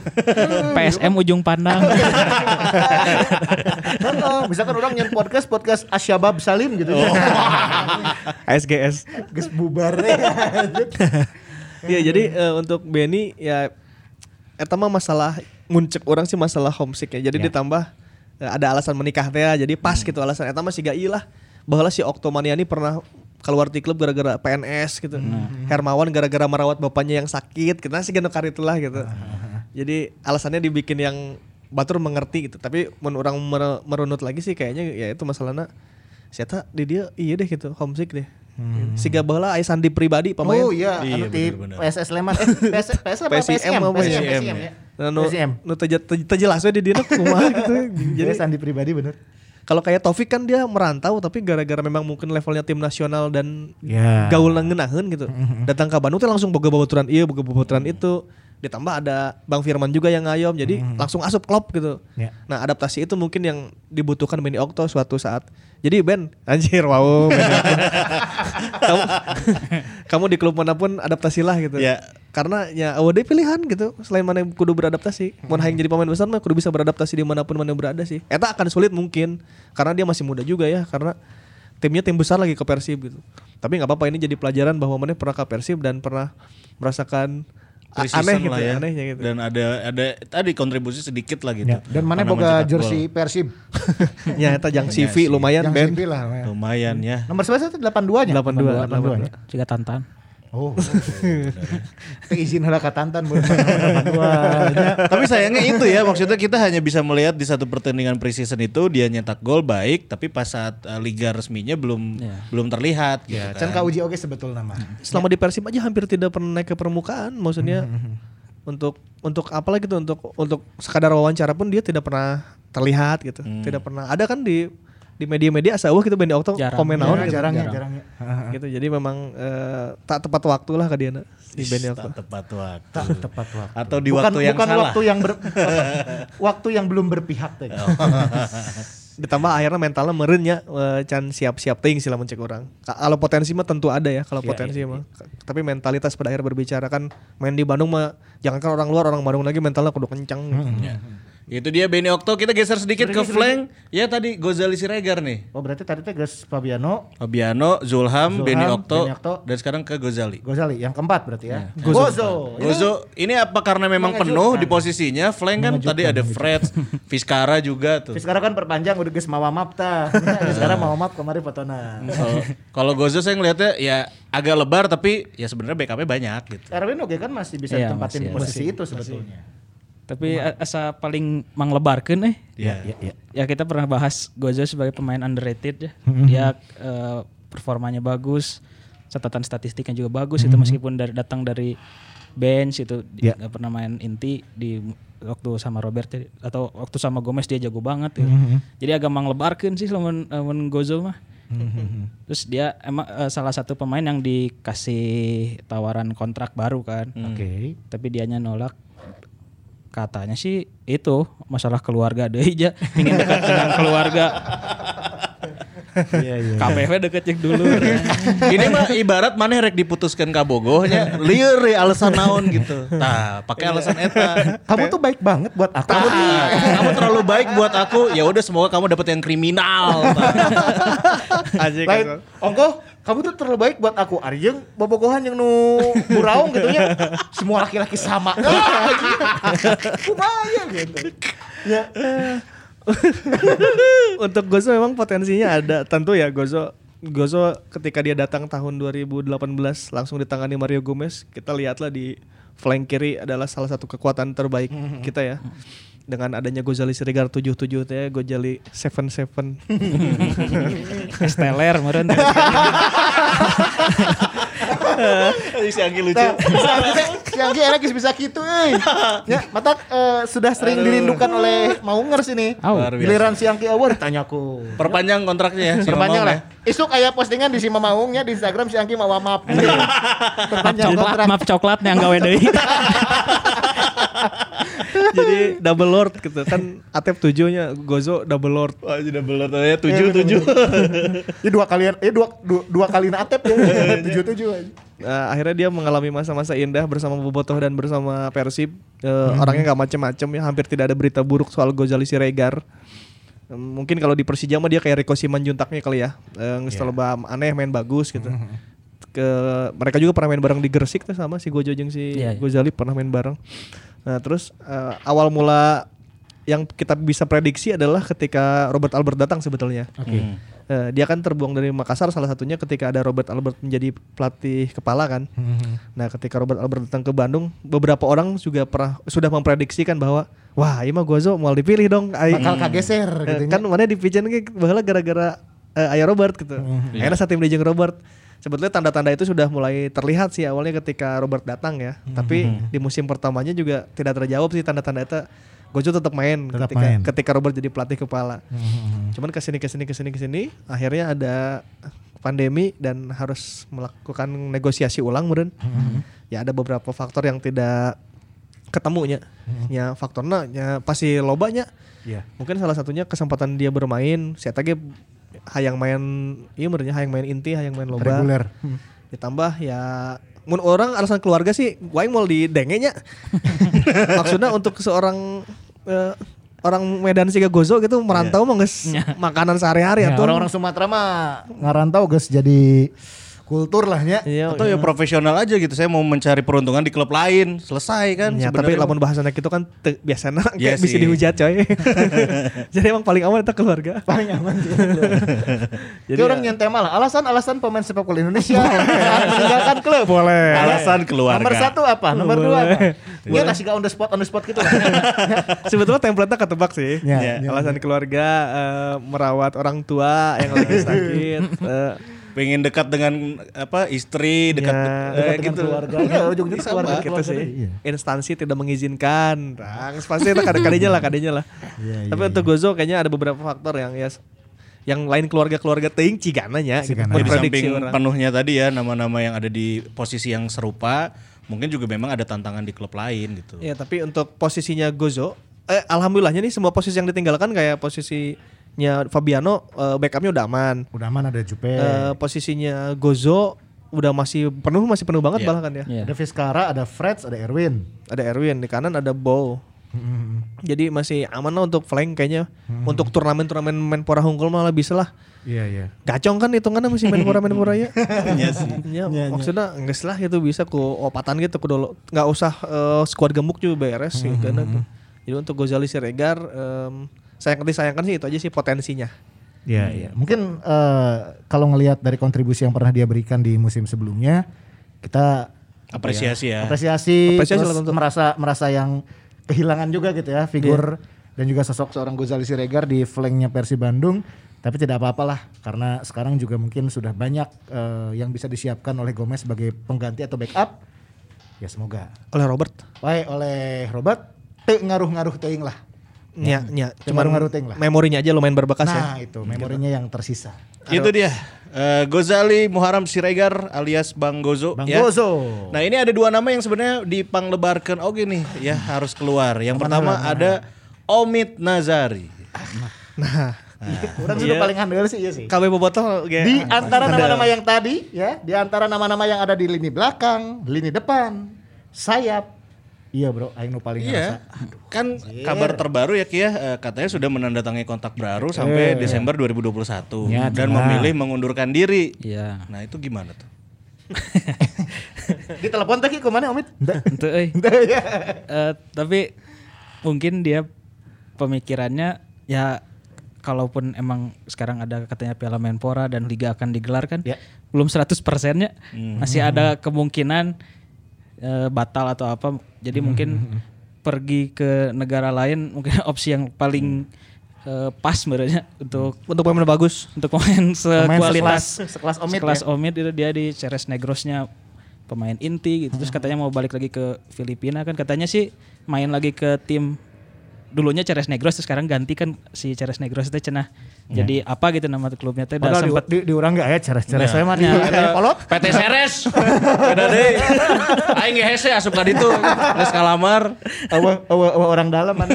PSM ujung pandang. Heeh, misalkan orang nyeun podcast podcast Asyabab Salim gitu. ASGS. Geus bubar ya. Iya, jadi eh, untuk Benny ya eta mah masalah nguncek orang sih masalah homesick ya. Jadi Ya. ditambah eh, ada alasan menikah teh jadi pas gitu alasan eta mah siga ilah bahwa si Oktomaniani pernah keluar di klub gara-gara PNS gitu. Hermawan gara-gara merawat bapaknya yang sakit. Kita sih gak itulah gitu. Jadi alasannya dibikin yang Batur mengerti gitu. Tapi mun orang mer- merunut lagi sih kayaknya ya itu masalahnya Siapa di dia iya deh gitu homesick deh. Siga baheula aya sandi pribadi pemain. Oh iya, Iya, anu di. PSS Sleman eh PS PS apa PSM PSM ya? PSM ya. Nah, nu, PSM. di dieu kumaha gitu. Jadi sandi pribadi bener. kalau kayak Taufik kan dia merantau tapi gara-gara memang mungkin levelnya tim nasional dan Ya. gaul ngeunaheun gitu. Datang ke Bandung tuh langsung boga babaturan ieu, boga babaturan itu. Ditambah ada Bang Firman juga yang ngayom jadi langsung asup klub gitu. Ya. Nah, adaptasi itu mungkin yang dibutuhkan Benny Okto suatu saat. Jadi Ben, anjir wow. Kamu kamu di klub mana pun adaptasilah gitu. Ya. Karena ya awalnya pilihan gitu. Selain mana yang kudu beradaptasi. Mau hayang jadi pemain besar mah kudu bisa beradaptasi di mana pun mana berada sih. Eta akan sulit mungkin karena dia masih muda juga ya. Karena timnya tim besar lagi ke Persib gitu. Tapi nggak apa-apa ini jadi pelajaran bahwa mana pernah ke Persib dan pernah merasakan aneh gitu lah ya. anehnya gitu. Dan ada ada tadi kontribusi sedikit lah gitu. Ya, Dan mana boga jersey. Persib. ya eta jang CV lumayan Yang Ben. CV lah. ya. Lumayan ya. Nomor sebelas itu 82 nya. 82, 82 nya. Jika tantan. Oh. Izin heula ka Tantan bener. 82 nya. tapi sayangnya itu ya maksudnya kita hanya bisa melihat di satu pertandingan preseason itu dia nyetak gol baik tapi pas saat uh, liga resminya belum belum terlihat gitu Ya, kan. can ka uji oge sebetulnya mah. Selama di Persib aja hampir tidak pernah naik ke permukaan maksudnya untuk untuk apa lagi gitu untuk untuk sekadar wawancara pun dia tidak pernah terlihat gitu. Tidak pernah ada kan di di media-media asa wah gitu Benny Okto Jarang. komen naon Ya, gitu. jarang ya, jarang ya. gitu. Jadi memang eh, tak tepat waktu lah ke dia di Benny Okto. tak tepat waktu. Tak tepat waktu. Atau di bukan, waktu yang bukan salah. waktu yang ber, waktu yang belum berpihak teh. Ditambah akhirnya mentalnya meren ya eh, can siap-siap ting sila mencek orang. Ka- Kalau potensi mah tentu ada ya kalau potensi mah. Tapi mentalitas pada akhir berbicara kan main di Bandung mah jangankan orang luar orang Bandung lagi mentalnya kudu kencang. Ya. Itu dia Benny Okto. Kita geser sedikit ke flank. Ya tadi Gozali Siregar nih. Oh berarti tadi teh Gus Fabiano, Fabiano, Zulham, Zulham, Benny Okto, Benny Okto. dan sekarang ke Gozali. Gozali yang keempat berarti ya. Gozo. Gozo, ini apa karena memang penuh di posisinya? Flank kan tadi ada Fred, Vizcara juga tuh. Sekarang kan perpanjang udah Gus Mawamap tah. Ya, sekarang Mawamap kemarin fotona. Kalau- Kalau Gozo saya ngelihatnya ya agak lebar tapi ya sebenarnya backupnya banyak gitu. Erwin oke kan masih bisa Iya, ditempatin masih, di posisi itu sebetulnya. Tapi a- asa paling manglebarkeun eh. Iya. Ya kita pernah bahas Gozo sebagai pemain underrated ya. Dia eh, performanya bagus, catatan statistiknya juga bagus itu meskipun dari datang dari bench itu Ya. nggak pernah main inti di waktu sama Robert ya. atau waktu sama Gomez dia jago banget ya. Jadi agak manglebarkeun sih lamun lamun Gozo mah. Terus dia emang eh, salah satu pemain yang dikasih tawaran kontrak baru kan. Oke. Tapi dianya nolak katanya sih itu masalah keluarga deh aja ingin dekat dengan keluarga Iya iya. KPV deket cek dulu Ini mah ibarat mana rek diputuskan kabogohnya lieur we alasan naon gitu. Nah, pakai alasan eta. Kamu tuh baik banget buat aku. Kamu, kamu terlalu baik buat aku. Ya udah semoga kamu dapat yang kriminal. Lain, ongko, kamu tuh terlalu baik buat aku. Ari jeung bobogohan yang nu buraung gitu ya. Semua laki-laki sama. Kumaha gitu. Ya. Untuk Gozo memang potensinya ada. Tentu ya Gozo Gozo ketika dia datang tahun 2018 langsung ditangani Mario Gomez, kita lihatlah di flank kiri adalah salah satu kekuatan terbaik kita ya. Dengan adanya Gozali Siregar 77 teh, Gozali 77. Esteller meren Si Anggi lucu. Si Anggi enak geus bisa gitu euy. Ya, mata eh, sudah sering dirindukan oleh Maungers ini. Biasa. Giliran si Anggi award ditanyaku. Perpanjang kontraknya ya. si Perpanjang lah. Isuk kayak postingan di si Mamaungnya di Instagram si Anggi mau map. Perpanjang coklat kontrak. map coklatnya yang gawe deui Jadi double lord gitu kan Atep 7-nya Gozo double lord. Wah, sudah belum ya tujuh tujuh. Ya dua kalian eh dua dua, dua kali natep ya. Tujuh tujuh aja. Nah, akhirnya dia mengalami masa-masa indah bersama Bobotoh dan bersama Persib. Eh, Orangnya nggak macem-macem ya, hampir tidak ada berita buruk soal Gozali Siregar. Mungkin kalau di Persija mah dia kayak Rico Simanjuntaknya kali ya. Eh, ba- aneh main bagus gitu. Ke mereka juga pernah main bareng di Gresik tuh sama si Gojo jeung si Iya, iya. Gozali pernah main bareng. Nah, terus eh, awal mula yang kita bisa prediksi adalah ketika Robert Albert datang sebetulnya. Oke. Eh, dia kan terbuang dari Makassar salah satunya ketika ada Robert Albert menjadi pelatih kepala kan. Nah, ketika Robert Albert datang ke Bandung, beberapa orang juga pernah sudah memprediksikan bahwa wah, ini mah Gozo mau dipilih dong. Ai- Bakal kageser Eh, gitu kan mana dipijen gara-gara eh, aya Robert gitu. Akhirnya satim di jeung Robert. Sebetulnya tanda-tanda itu sudah mulai terlihat sih awalnya ketika Robert datang ya. Tapi di musim pertamanya juga tidak terjawab sih tanda-tanda itu. Gojo tetap main Tetap ketika main. ketika Robert jadi pelatih kepala. Cuman ke sini ke sini ke sini ke sini akhirnya ada pandemi dan harus melakukan negosiasi ulang meren. Ya ada beberapa faktor yang tidak ketemunya. Ya faktornya ya pasti lobanya. Iya. Mungkin salah satunya kesempatan dia bermain, saya tadi hayang main iya menurutnya hayang main inti, hayang main loba. Reguler. Ditambah ya mun orang alasan keluarga sih gua mau di dengenya. Maksudnya untuk seorang eh, orang Medan Siga Gozo gitu merantau mah geus makanan sehari-hari Ya, atuh. orang-orang Sumatera mah ngarantau guys jadi kultur lah nya. Iya, Atau ya profesional aja gitu. Saya mau mencari peruntungan di klub lain. Selesai kan Ya, tapi lamun bahasana gitu kan te- biasanya Iya kayak bisa sih. dihujat coy. Jadi emang paling aman itu keluarga. Paling aman sih. Jadi Jadi orang ya- nyentai malah alasan-alasan pemain sepak bola Indonesia meninggalkan klub. Boleh. Alasan keluarga. Nomor satu apa? Nomor dua apa? Boleh. Ini kasih on the spot on the spot gitu. lah. Sebetulnya template-nya ketebak sih. Ya, ya. Alasan keluarga eh, merawat orang tua yang lagi sakit. eh, pengen dekat dengan apa istri, dekat Ya, eh, Dekat dengan gitu. keluarga. Iya, ujung-ujungnya Sama. keluarga. gitu keluarga sih. iya. Instansi tidak mengizinkan. Nah, pasti itu kadang-kadangnya lah, kadangnya lah. Iya, Tapi iya, untuk Gozo kayaknya ada beberapa faktor yang ya yang lain keluarga-keluarga teuing cigananya gitu. Cigana. Di samping orang. penuhnya tadi ya nama-nama yang ada di posisi yang serupa, mungkin juga memang ada tantangan di klub lain gitu. Ya, tapi untuk posisinya Gozo eh alhamdulillahnya nih semua posisi yang ditinggalkan kayak posisinya Fabiano eh, backupnya udah aman. Udah mana ada Jupe. Eh, posisinya Gozo udah masih penuh masih penuh banget Iya. bahkan ya. Iya. Ada Vizcara, ada Freds, ada Erwin. Ada Erwin di kanan ada Bow. Jadi masih aman lah untuk flank kayaknya. Untuk turnamen-turnamen Menpora Hungkul malah bisa lah. Iya iya. Gacong kan hitungannya masih Menpora Menpora ya. Iya sih. Ya, maksudnya enggak lah itu bisa ku opatan gitu ku dulu. Nggak usah eh, skuad gemuk juga beres sih karena tuh. Jadi untuk Gozali Siregar em, sayang disayangkan sih itu aja sih potensinya. Iya iya. Mungkin eh, kalau ngelihat dari kontribusi yang pernah dia berikan di musim sebelumnya, kita Apresiasi ya. apresiasi, Apresiasi terus tentu. merasa merasa yang kehilangan juga gitu ya figur dan juga sosok seorang Gozali Siregar di flanknya Persib Bandung. Tapi tidak apa-apalah karena sekarang juga mungkin sudah banyak eh, yang bisa disiapkan oleh Gomez sebagai pengganti atau backup. Ya semoga. Oleh Robert. Wae oleh Robert ngaruh-ngaruh teuing lah. Ya, ya. Cuman teuing lah. memorinya aja lumayan berbekas ya. Nah, itu memorinya yang tersisa. Itu dia. Eh, Gozali Muharam Siregar alias Bang Gozo Bang ya. Gozo. Nah, ini ada dua nama yang sebenarnya dipanglebarkan oke nih ya harus keluar. Yang pertama ada Omid Nazari. Nah, Orang sudah paling handal sih iya sih. KB Bobotoh ge- Di antara nama-nama yang tadi ya, di antara nama-nama yang ada di lini belakang, lini depan, sayap. Iya, Bro, aing nu paling Iya, ngerasa. kan kabar terbaru ya Kia eh, katanya sudah menandatangani kontak baru sampai Desember 2021 Ya, dan jelas. memilih mengundurkan diri. Iya. Nah itu gimana tuh? Di telepon tadi ke mana, Omid? Euy. Ente, ya. Eh, tapi mungkin dia pemikirannya ya kalaupun emang sekarang ada katanya Piala Menpora dan liga akan digelar kan Ya. belum 100 persennya masih ada kemungkinan eh, batal atau apa jadi mungkin pergi ke negara lain mungkin opsi yang paling eh, pas sebenarnya untuk untuk pemain bagus. untuk pemain sekualitas sekelas- sekelas Omid sekelas ya? Omid itu dia di Ceres Negrosnya pemain inti gitu. Terus katanya mau balik lagi ke Filipina kan. Katanya sih main lagi ke tim dulunya Ceres Negros terus sekarang ganti kan si Ceres Negros itu cenah jadi apa gitu nama klubnya teh udah di, sempat di, di orang enggak ya cara-cara saya mah di di polot. PT Seres. Beda deh. Aing ge hese asup ka ditu. Geus kalamar. Awa, awa, awa orang dalam mana.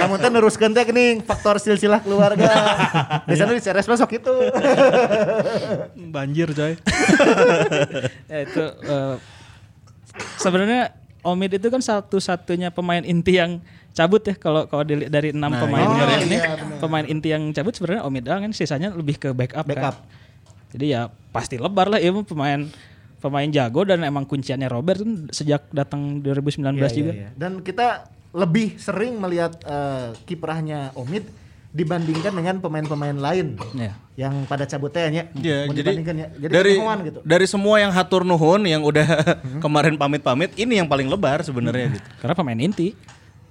Kamu teh neruskeun teh geuning faktor silsilah keluarga. Biasanya di Ceres masuk itu. Banjir coy. ya itu eh, sebenarnya Omid itu kan satu-satunya pemain inti yang cabut ya kalau kalau dari enam pemain iya. ini Oh, iya, benar. pemain inti yang cabut sebenarnya Omid doang kan sisanya lebih ke backup, Backup. kan. Jadi ya pasti lebar lah ya pemain pemain jago dan emang kunciannya Robert kan sejak datang 2019 Iya, juga. iya, iya. Dan kita lebih sering melihat eh, kiprahnya Omid dibandingkan dengan pemain-pemain lain Iya. yang pada cabut teh nya. Ya, Mau jadi ya. Jadi dari gitu. dari semua yang hatur nuhun yang udah kemarin pamit-pamit, ini yang paling lebar sebenarnya gitu. Karena pemain inti.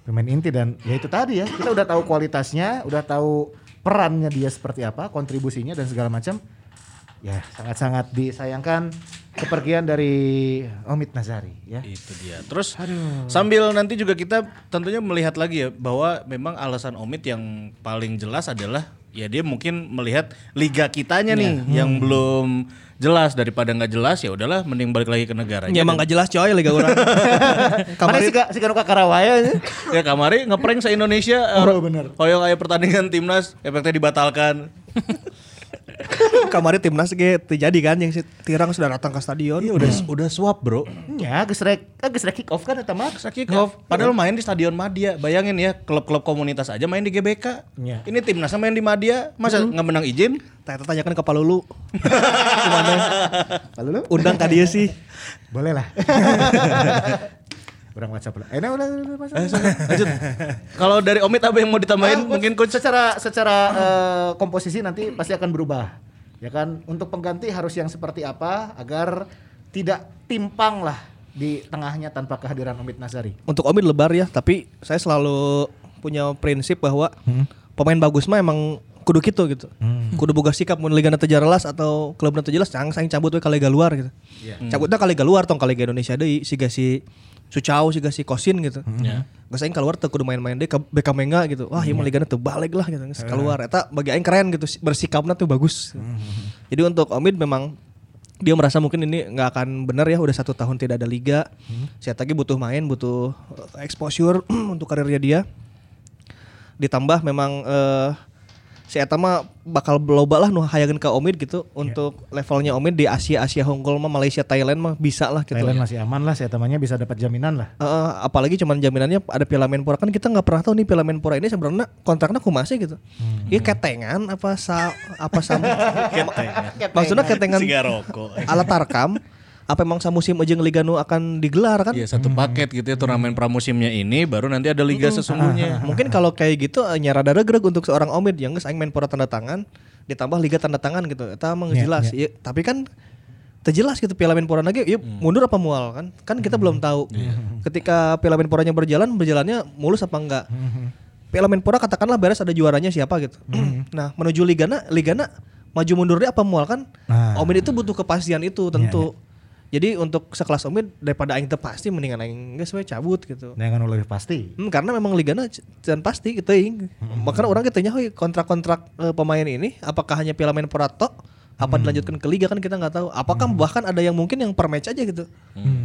Pemain inti dan ya itu tadi ya. Kita udah tahu kualitasnya, udah tahu perannya dia seperti apa, kontribusinya dan segala macam. Ya, sangat-sangat disayangkan kepergian dari Omid Nazari ya. Itu dia. Terus sambil nanti juga kita tentunya melihat lagi ya bahwa memang alasan Omid yang paling jelas adalah ya dia mungkin melihat liga kitanya nih yang belum jelas daripada nggak jelas ya udahlah mending balik lagi ke negaranya. Ya emang gak jelas coy liga orang. Kamari sih si kanu Karawaya ya. ya kamari ngeprank se Indonesia Oh, bener. Hoyong aya pertandingan timnas efeknya dibatalkan. kamari timnas ge terjadi kan yang si Tirang sudah datang ke stadion. Iya udah udah swap, Bro. Ya, geus rek, ah, geus rek kick off kan eta mah. Kick off. Padahal main di Stadion Madia. Bayangin ya, klub-klub komunitas aja main di GBK. Iya. Ini timnasnya main di Madia, masa nggak menang izin? Tanya tanyakan ke Palulu. Gimana? Kalau lu Undang ka dia sih. boleh lah. Orang WhatsApp lah. Eh, nah, udah, Eh, Lanjut. Kalau dari Omid apa yang mau ditambahin? Ah, Mungkin coach secara secara eh, komposisi nanti pasti akan berubah. Ya kan, untuk pengganti harus yang seperti apa agar tidak timpang lah di tengahnya tanpa kehadiran Omid Nazari. Untuk Omid lebar ya, tapi saya selalu punya prinsip bahwa pemain bagus mah emang kudu gitu gitu. Kudu boga sikap mun liga teu jelas atau klub teu jelas cang saing cabut we ka liga luar gitu. Cabutnya ka liga luar tong ka liga Indonesia deui siga si Sucau siga si Kosin gitu. Ya. Geus aing keluar teu kudu main-main deui ka BK Menga gitu. Wah, ieu mah liga teu balik lah gitu. Geus keluar. Eta bagi aing keren gitu. Bersikapna tuh bagus. Jadi untuk Omid memang dia merasa mungkin ini nggak akan benar ya. Udah satu tahun tidak ada liga. Saya lagi butuh main butuh eh, exposure untuk karirnya dia. Ditambah memang eh, si eta mah bakal loba lah nu hayageun ka Omid gitu untuk levelnya Omid di Asia Asia Hongkong mah Malaysia Thailand mah bisa lah gitu. Thailand masih aman lah, saya temannya bisa dapat jaminan lah. Eh, apalagi cuman jaminannya ada Piala Menpora kan kita nggak pernah tahu nih Piala Menpora ini sebenarnya kontraknya kumaha sih gitu. Iya ketengan apa sa apa sama Maksudnya ketengan alat tarkam apa emang samusim jeung Liga Nu akan digelar kan? Iya satu paket gitu ya turnamen pramusimnya ini baru nanti ada liga sesungguhnya. Mungkin kalau kayak gitu eh, nya rada regreg untuk seorang Omid. Yang geus aing Menpora tanda tangan ditambah liga tanda tangan gitu. Eta emang Iya, jelas. Iya, tapi kan terjelas gitu Piala Menpora lagi yuk mundur apa mual kan? Kan kita belum tahu. Ketika Piala Menporanya berjalan berjalannya mulus apa enggak? Piala Menpora katakanlah beres ada juaranya siapa gitu. Nah menuju Ligana Ligana maju mundurnya apa mual kan? Nah. Omid itu butuh kepastian itu tentu jadi untuk sekelas Omid daripada aing pasti mendingan aing geus we cabut gitu Dengan lebih pasti. Hmm, karena memang ligana can pasti gitu ing. Makanya orang kita nyaho kontrak-kontrak eh, pemain ini apakah hanya Piala Menpora tok apa dilanjutkan ke liga kan kita nggak tahu. Apakah bahkan ada yang mungkin yang per match aja gitu.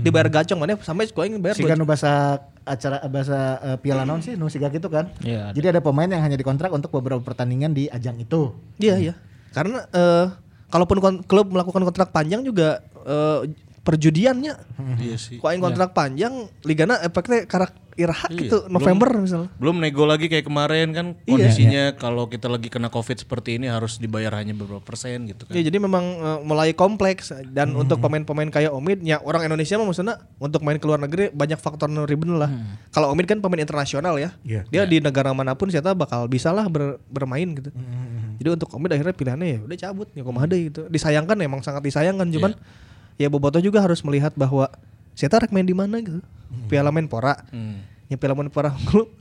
Dibayar gacong mana sampai sekolah yang bayar Siga nu bahasa acara bahasa eh, piala naon sih nu siga gitu kan. Iya, ada. Jadi ada pemain yang hanya dikontrak untuk beberapa pertandingan di ajang itu. Iya iya. Karena eh kalaupun kon- klub melakukan kontrak panjang juga eh, perjudiannya Iya sih. Kontrak panjang ligana efeknya karak iraha Iya. gitu November misalnya. Belum nego lagi kayak kemarin kan Iya. kondisinya kalau kita lagi kena covid seperti ini harus dibayar hanya beberapa persen gitu kan. Ya jadi memang eh, mulai kompleks dan untuk pemain-pemain kayak Omid ya orang Indonesia mah maksudnya untuk main ke luar negeri banyak faktor riben lah. Kalau Omid kan pemain internasional ya. Iya. Dia di negara mana pun saya bakal bisa lah ber- bermain gitu. Jadi untuk Omid akhirnya pilihannya ya udah cabut ya kumaha deui gitu. Disayangkan emang sangat disayangkan cuman ya Boboto juga harus melihat bahwa saya rek main di mana gitu. Piala Menpora. Hmm. Ya Piala Menpora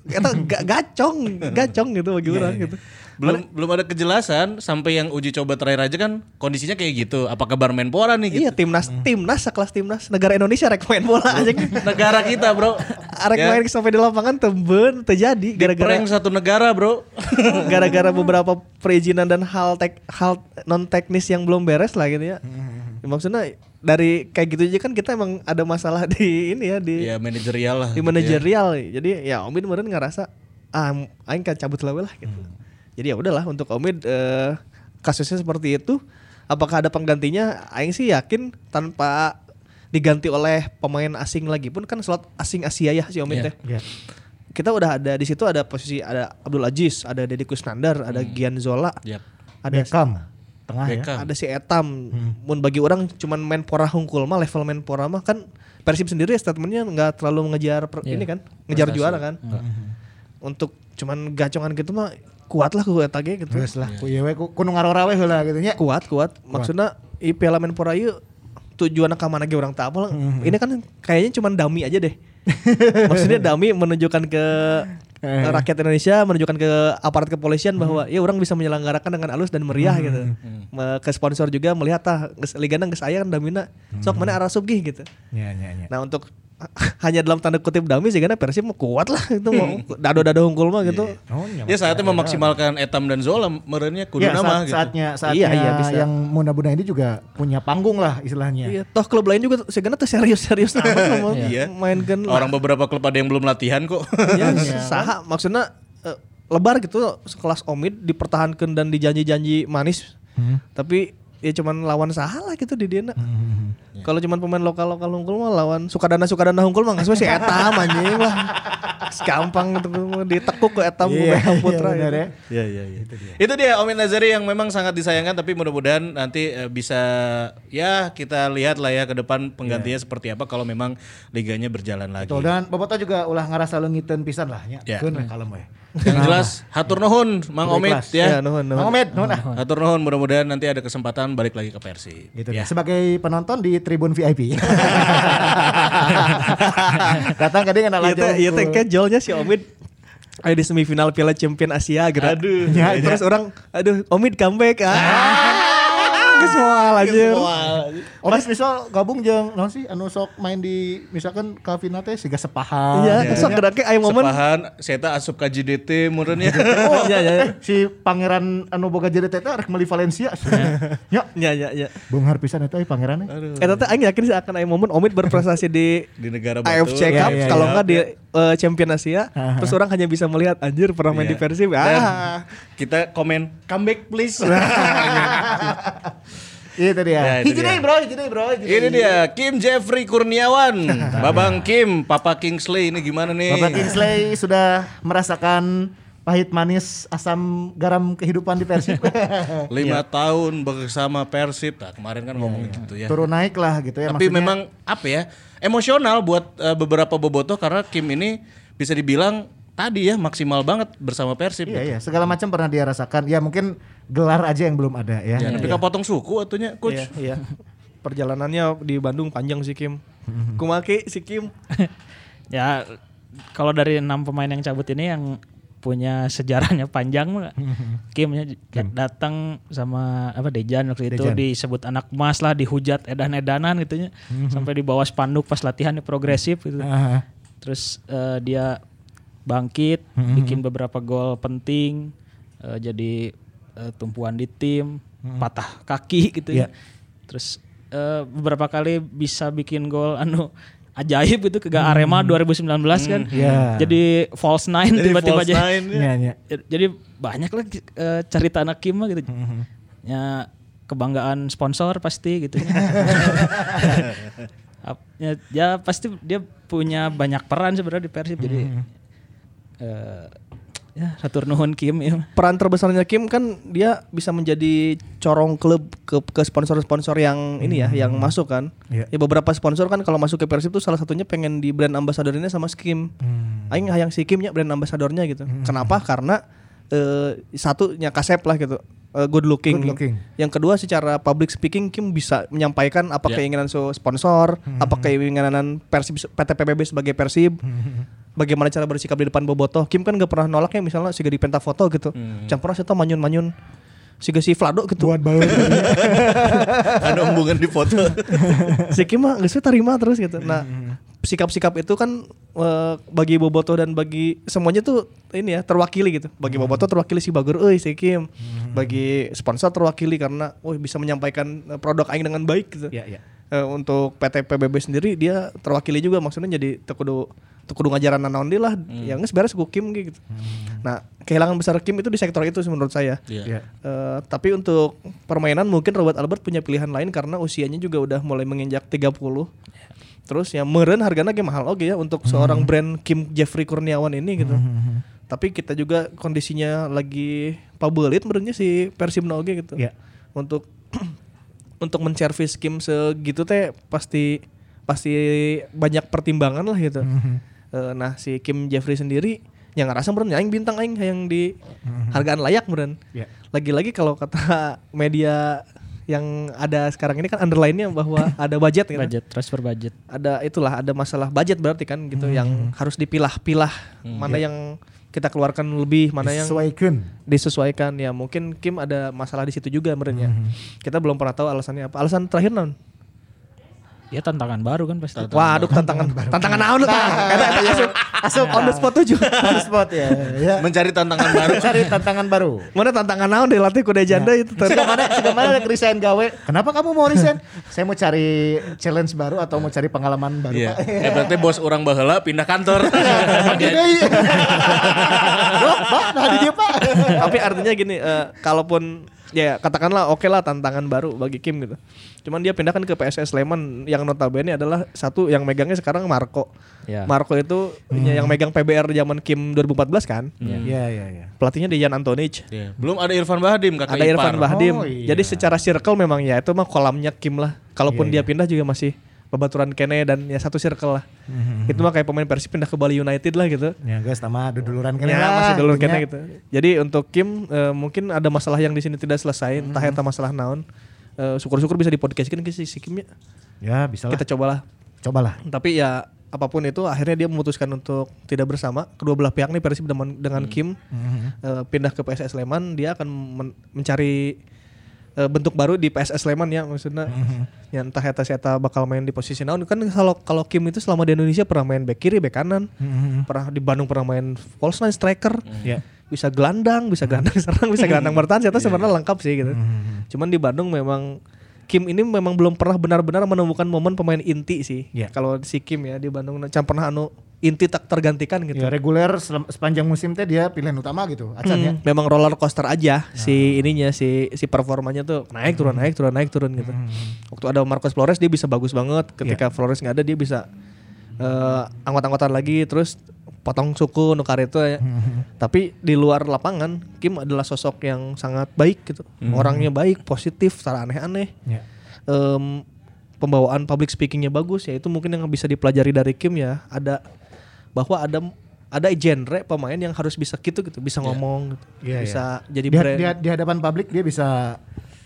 kita ga- gacong, gacong gitu bagi orang gitu. Belum belum ada kejelasan sampai yang uji coba terakhir aja kan kondisinya kayak gitu. Apakah kabar Menpora nih gitu. Iya timnas, timnas sekelas timnas negara Indonesia rek main bola aja. Negara kita, Bro. Arek Ya. main sampai di lapangan temben terjadi gara-gara satu negara, Bro. gara-gara beberapa perizinan dan hal tek, hal non teknis yang belum beres lah gitu ya. Ya, Maksudnya dari kayak gitu aja kan kita emang ada masalah di ini ya di ya manajerial lah. di gitu ya. manajerial. Jadi ya Omid kemarin ngerasa ah aing kan cabut lah gitu. Jadi ya udahlah untuk Omid eh, kasusnya seperti itu. Apakah ada penggantinya? Aing sih yakin tanpa diganti oleh pemain asing lagi pun kan slot asing Asia ya si Omid teh. Ya. Kita udah ada di situ ada posisi ada Abdul Aziz, ada Deddy Kusnandar, ada Gian Zola, Yap. ada Beckham tengah ya. Ada si Etam. Mun bagi orang cuman main pora hungkul mah level main pora mah kan Persib sendiri statementnya nggak terlalu mengejar per- Iya. ini kan, ngejar juara kan. Untuk cuman gacongan gitu mah kuat lah ku eta ge gitu. Terus lah ku ieu we ku kudu ngarora we heula gitu nya. Kuat, kuat. Maksudnya i Piala Menpora ieu tujuan ka mana ge urang teu apal. Ini kan kayaknya cuman dummy aja deh. Maksudnya dummy menunjukkan ke Eh. rakyat Indonesia, menunjukkan ke aparat kepolisian bahwa ya orang bisa menyelenggarakan dengan halus dan meriah gitu. Me- Ke sponsor juga melihat ah geus ligana geus aya kan damina. Sok mana arasup gih gitu. Ya ya ya. Nah untuk hanya dalam tanda kutip dummy sih karena Persib mah kuat lah itu mau dado-dado hungkul mah gitu. Oh, nya, Ya saatnya memaksimalkan Etam dan Zola merenya kudu Ya, nama saat, gitu. saatnya saatnya Iya, iya, bisa. yang muda-muda ini juga punya panggung lah istilahnya. Iya, toh klub lain juga sebenarnya tuh serius-serius amat mau Iya. mainkan Orang beberapa klub ada yang belum latihan kok. ya saha maksudnya eh, lebar gitu sekelas Omid dipertahankan dan dijanji-janji manis tapi ya cuman lawan saha lah gitu di dia kalau cuman pemain lokal-lokal hungkul mah lawan Sukadana Sukadana hungkul mah nggak si Etam anjing lah gampang gitu ditekuk ke Etam Iya, Beckham iya, Putra benar gitu. ya. Iya iya iya. Itu dia Omid Nazari yang memang sangat disayangkan tapi mudah-mudahan nanti eh, bisa ya kita lihat lah ya ke depan penggantinya seperti apa kalau memang liganya berjalan lagi. Betul dan Boboto juga ulah ngarasa leungiteun pisan lah. Ya. Keun we kalem we. Yang jelas hatur nuhun Mang Omid ya ya. nuhun nuhun Mang Omed, nuhun ah. Hatur nuhun mudah-mudahan nanti ada kesempatan balik lagi ke Persib. Gitu ya. deh. Sebagai penonton di tribun VIP. Datang kadang Iya lajang. teh, iya teh kejolnya si Omid ada di semifinal Piala Champion Asia gitu. Aduh. Ya, terus orang aduh Omid comeback ah. Geus moal anjir. Omes misal gabung jeung naon sih anu sok main di misalkan Kavina teh siga sepahan. Iya, sok geraknya aya momen. Sepahan saya asup ka JDT meureunnya. Oh, Iya, iya, iya. Si pangeran anu boga jadi teh rek meuli Valencia. Ya, Ya ya ya. beunghar pisan eta pangeran. Eta teh aing yakin sih akan aya momen Omid berprestasi di di negara batu. AFC Iya, Cup iya, kalau iya. enggak di eh, Champion Asia terus orang hanya bisa melihat anjir pernah main Iya. di Persib ah kita komen comeback please. Itu dia. Ya, itu dia. bro, hiji deui, bro. Ini dia Kim Jeffrey Kurniawan, Babang Kim, Papa Kingsley ini gimana nih? Bapak Kingsley sudah merasakan pahit manis asam garam kehidupan di Persib. Lima tahun bersama Persib. Nah, kemarin kan ngomong gitu ya. Turun naik lah gitu ya. Tapi maksudnya. memang apa ya? Emosional buat eh, beberapa bobotoh karena Kim ini bisa dibilang tadi ya maksimal banget bersama Persib. Iya gitu. iya, segala macam pernah dia rasakan. Ya mungkin gelar aja yang belum ada ya. Ya, tapi kan potong suku atunya, coach. Iya, iya. Perjalanannya di Bandung panjang si Kim. Kumaki si Kim. Ya kalau dari enam pemain yang cabut ini yang punya sejarahnya panjang mah Kimnya datang sama apa Dejan waktu itu Dejan. disebut anak emas lah dihujat edan-edanan gitu nya sampai di bawah spanduk pas latihan progresif gitu. Aha. Terus eh, dia bangkit, bikin beberapa gol penting, eh, jadi eh, tumpuan di tim, patah kaki gitu Iya. ya. Terus eh, beberapa kali bisa bikin gol anu ajaib gitu ke Arema 2019 kan. Iya. Jadi false nine Jadi tiba-tiba nine, ya. Iya iya. Jadi banyak lah eh, cerita anak Kim mah gitu. Ya kebanggaan sponsor pasti gitu. Ya, ya pasti dia punya banyak peran sebenarnya di Persib jadi eh ya satur nuhun Kim ya. Peran terbesarnya Kim kan dia bisa menjadi corong klub ke ke sponsor-sponsor yang ini ya, yang masuk kan. Iya. Ya beberapa sponsor kan kalau masuk ke Persib tuh salah satunya pengen di brand ambassadornya sama si Kim. Aing hayang si Kimnya brand ambassadornya gitu. Kenapa? Karena eh, satunya kasep lah gitu. Eh, good looking. Good looking. Yang kedua secara public speaking Kim bisa menyampaikan apa Ya. keinginan so sponsor, apa keinginan Persib PT PBB sebagai Persib. Bagaimana cara bersikap di depan bobotoh. Kim kan gak pernah nolak ya misalnya siga di penta foto gitu. Campur saya manyun-manyun siga si Vlado gitu. Buat bau. Ada hubungan di foto. si Kim mah geus we tarima terus gitu. Nah, sikap-sikap itu kan eh, bagi bobotoh dan bagi semuanya tuh ini ya terwakili gitu. Bagi bobotoh terwakili si Bagur euy si Kim. Bagi sponsor terwakili karena oh bisa menyampaikan eh, produk aing dengan baik gitu. Iya iya. Eh, untuk PT PBB sendiri dia terwakili juga maksudnya jadi tekudu tekudu ngajaran naon deui lah yang geus beres ku Kim gitu. Nah, kehilangan besar Kim itu di sektor itu menurut saya. Iya. Iya. Eh, tapi untuk permainan mungkin Robert Albert punya pilihan lain karena usianya juga udah mulai menginjak 30. Terus ya meren harganya ge mahal oke ya untuk seorang brand Kim Jeffrey Kurniawan ini gitu. Tapi kita juga kondisinya lagi pabelit menurutnya si Persib oge gitu. Iya. Untuk untuk menservis Kim segitu teh pasti pasti banyak pertimbangan lah gitu. Eh, nah si Kim Jeffrey sendiri yang ngerasa meren aing bintang aing yang di hargaan layak meren. Iya. Lagi-lagi kalau kata media yang ada sekarang ini kan underline-nya bahwa ada budget gitu. Budget transfer budget. Ada itulah ada masalah budget berarti kan gitu yang harus dipilah-pilah mana yang kita keluarkan lebih, mana yang Sesuaikan. disesuaikan ya mungkin Kim ada masalah di situ juga meren ya. Kita belum pernah tahu alasannya apa. Alasan terakhir non? Ya tantangan baru kan pasti. Waduh tantangan tantangan naon tuh? Eta eta asup asup on the spot tujuh. On the spot ya. ya. Mencari tantangan baru. Cari tantangan baru. Mana tantangan naon deh latih kuda janda itu tadi. Sudah mana, sudah mana ada resign gawe? Kenapa kamu mau resign? Saya mau cari challenge baru atau mau cari pengalaman baru, Iya. Pak. Ya berarti bos orang baheula pindah kantor. Pagi deui. Dok, Pak, nah di dia, Pak. Tapi artinya gini, eh, kalaupun ya katakanlah oke lah tantangan baru bagi Kim gitu. Cuman dia pindahkan ke PSS Sleman yang notabene adalah satu yang megangnya sekarang Marco. Ya. Marco itu yang megang PBR zaman Kim 2014 kan. Iya, iya, iya. Pelatihnya Dejan Antonic. Iya. Belum ada Irfan Bahdim kakak Ada Irfan ipar. Bahdim. Oh, iya. Jadi secara circle memang ya itu mah kolamnya Kim lah. Kalaupun Iya, dia pindah juga masih babaturan Kene dan ya satu circle lah. Itu mah kayak pemain Persib pindah ke Bali United lah gitu. Ya guys, sama duduluran Ya, lah, masih dulu intinya. kena gitu. Jadi untuk Kim eh, mungkin ada masalah yang di sini tidak selesai, entah eta masalah naon. Eh, syukur-syukur bisa dipodcastkan ke si si Kim ya. Ya, bisa lah. Kita cobalah. Cobalah. Tapi ya apa pun itu akhirnya dia memutuskan untuk tidak bersama kedua belah pihak nih Persib dengan, dengan Kim eh, pindah ke PSS Sleman dia akan men- mencari eh, bentuk baru di PSS Sleman ya maksudnya. Ya entah eta si eta bakal main di posisi naon. Kan kalau kalau Kim itu selama di Indonesia pernah main back kiri back kanan. Pernah di Bandung pernah main false nine striker. Ya. bisa gelandang bisa gelandang serang bisa gelandang bertahan. Itu sebenarnya lengkap sih gitu. Cuman di Bandung memang Kim ini memang belum pernah benar-benar menemukan momen pemain inti sih. Iya. kalau si Kim ya di Bandung can pernah anu inti tak tergantikan gitu. Ya reguler sepanjang musim teh dia pilihan utama gitu. Acan ya. Hmm, memang roller coaster aja si ininya si si performanya tuh naik turun naik turun naik turun gitu. Waktu ada Marcos Flores dia bisa bagus banget. Ketika Flores nggak ada dia bisa eh, anggot-anggotan lagi terus potong suku nukar itu ya. Tapi di luar lapangan Kim adalah sosok yang sangat baik gitu. Orangnya baik, positif, secara aneh-aneh. Ya. Em, pembawaan public speakingnya bagus ya itu mungkin yang bisa dipelajari dari Kim ya ada bahwa ada ada genre pemain yang harus bisa gitu gitu bisa ngomong gitu. Iya, bisa jadi Di, brand di, di hadapan publik dia bisa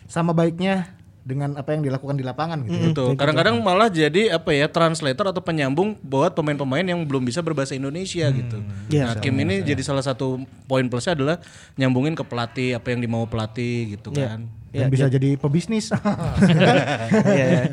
sama baiknya dengan apa yang dilakukan di lapangan gitu. ya. Betul. Kadang-kadang malah jadi apa ya translator atau penyambung buat pemain-pemain yang belum bisa berbahasa Indonesia gitu. Iya, nah, Kim ini jadi salah satu poin plusnya adalah nyambungin ke pelatih apa yang dimau pelatih gitu kan. Dan bisa jadi pebisnis. Iya, iya.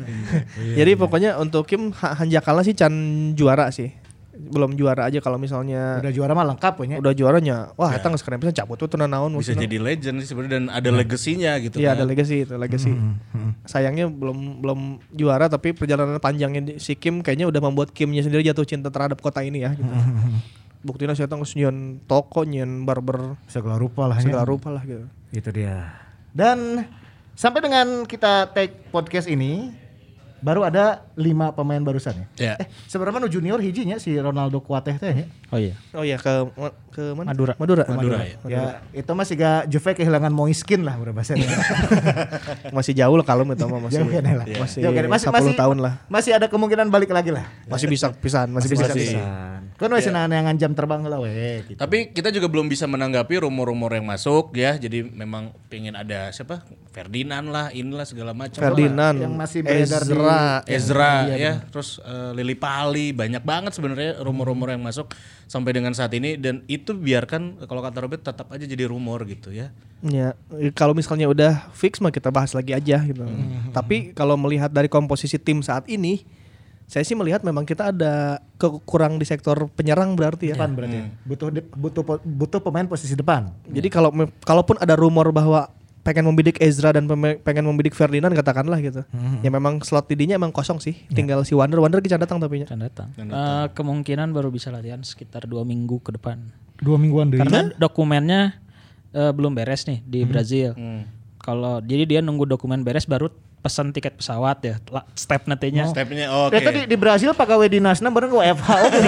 jadi pokoknya untuk Kim ha- hanjakala sih can juara sih belum juara aja kalau misalnya Udah juara mah lengkap punya. udah juaranya wah eta geus keren pisan cabut tuh tenan naon Bisa jadi legend sih sebenarnya dan ada legasinya gitu Iya kan. ada legacy itu legacy. Sayangnya belum belum juara tapi perjalanan panjangnya di- si Kim kayaknya udah membuat Kimnya sendiri jatuh cinta terhadap kota ini ya. Gitu. Buktinya saya tahu nyian toko nyian barber Segala rupa lah ya. segala rupa lah gitu. Itu dia. Dan sampai dengan kita take podcast ini baru ada lima pemain barusan ya. Ya. Eh, sebenarnya nu junior hijinya si Ronaldo Kuateh teh ya. Oh iya. Oh iya ke ke mana? Madura. Madura. Madura, ya. Ya, itu masih gak Juve kehilangan Moiskin lah berapa bahasanya. Masih jauh lah kalau itu mah masih Jauh kan lah. masih, Jauh kan. 10 tahun lah. Masih ada kemungkinan balik lagi lah. Masih bisa pisan, masih, bisa. masih. pisan. Kan masih nangan jam terbang lah we gitu. Tapi kita juga belum bisa menanggapi rumor-rumor yang masuk ya. Jadi memang pengen ada siapa? Ferdinand lah, inilah segala macam. Ferdinand, Yang masih beredar di- Ezra, Ezra ya, terus eh, Lili Pali banyak banget sebenarnya rumor-rumor yang masuk sampai dengan saat ini dan itu biarkan kalau kata Robert tetap aja jadi rumor gitu ya. Ya, kalau misalnya udah fix mah kita bahas lagi aja gitu. Tapi kalau melihat dari komposisi tim saat ini, saya sih melihat memang kita ada kekurang di sektor penyerang berarti ya. depan berarti. ya. Butuh de- butuh po- butuh pemain posisi depan. Jadi kalau kalaupun ada rumor bahwa pengen membidik Ezra dan pengen membidik Ferdinand katakanlah gitu. Ya memang slot didinya emang kosong sih. Tinggal si Wander, Wander kita datang tapi nya. Datang. Eh, kemungkinan baru bisa latihan sekitar dua minggu ke depan. Dua mingguan deh. Karena dokumennya eh, belum beres nih di Brazil. Kalau jadi dia nunggu dokumen beres baru pesan tiket pesawat ya. Step nantinya. Stepnya oke. Eta di, di Brasil pegawai dinasna bener ke WFH oke.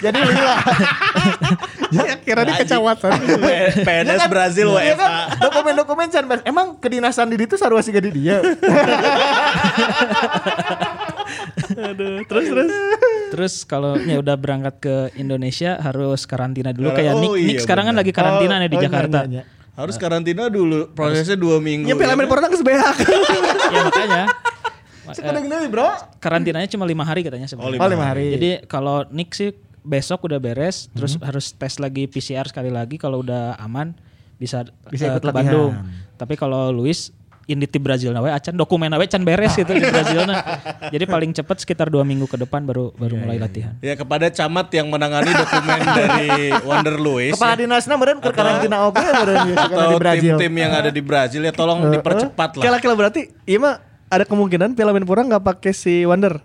Jadi lila. Ya kira dia kecawatan. PNS Brazil Ya WFA. kan, Dokumen-dokumen beres. Emang kedinasan di itu sarua siga di dia. terus terus. Terus kalau ya udah berangkat ke Indonesia harus karantina dulu kayak Oh, Nick, iya, Nick sekarang kan lagi karantina Oh, nih di oh, iya, Jakarta. iya, iya. Harus karantina dulu. Prosesnya dua minggu. Ya Piala ya. Menpora geus beak. ya makanya Sekedeng deui, Bro. karantinanya cuma lima hari katanya sebenarnya. Oh, lima hari. Jadi kalau Nick sih besok udah beres, terus harus tes lagi PCR sekali lagi. Kalau udah aman bisa Bisa eh, ikut ke latihan. Bandung. Tapi kalau Luis ini di Brazil nawe acan dokumen nawe can beres gitu di Brazil Jadi paling cepat sekitar dua minggu ke depan baru baru mulai latihan. Ya kepada camat yang menangani dokumen dari Wonder Lewis Kepala dinasna meureun ke karantina oge meureun ya, di atau Brazil. tim-tim yang ada di Brazil ya tolong dipercepat lah. Kira-kira berarti iya mah ada kemungkinan Piala Menpora nggak pakai si Wander.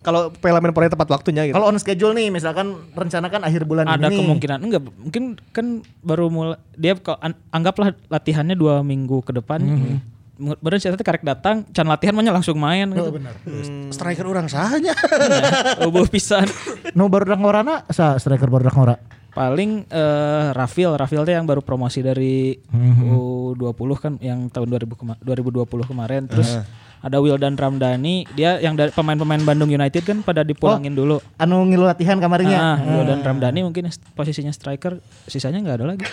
Kalau Piala Menpora tepat waktunya gitu. Kalau on schedule nih misalkan rencanakan akhir bulan Ada ini. kemungkinan enggak mungkin kan baru mulai dia an- anggaplah latihannya dua minggu ke depan. Hmm. Baru saya karek datang, can latihan mah nya langsung main Oh, gitu. benar. Striker orang sahanya. Ubuh pisan. No baru ngorana sa striker baru ngora. Paling eh Rafil, Rafil teh yang baru promosi dari U20 kan yang tahun 2000 kema- 2020 kemarin. Terus ada Wildan Ramdhani, dia yang dari pemain-pemain Bandung United kan pada dipulangin dulu. Anu ngilu latihan kamarnya. Ah, Wildan Ramdhani mungkin posisinya striker, sisanya nggak ada lagi.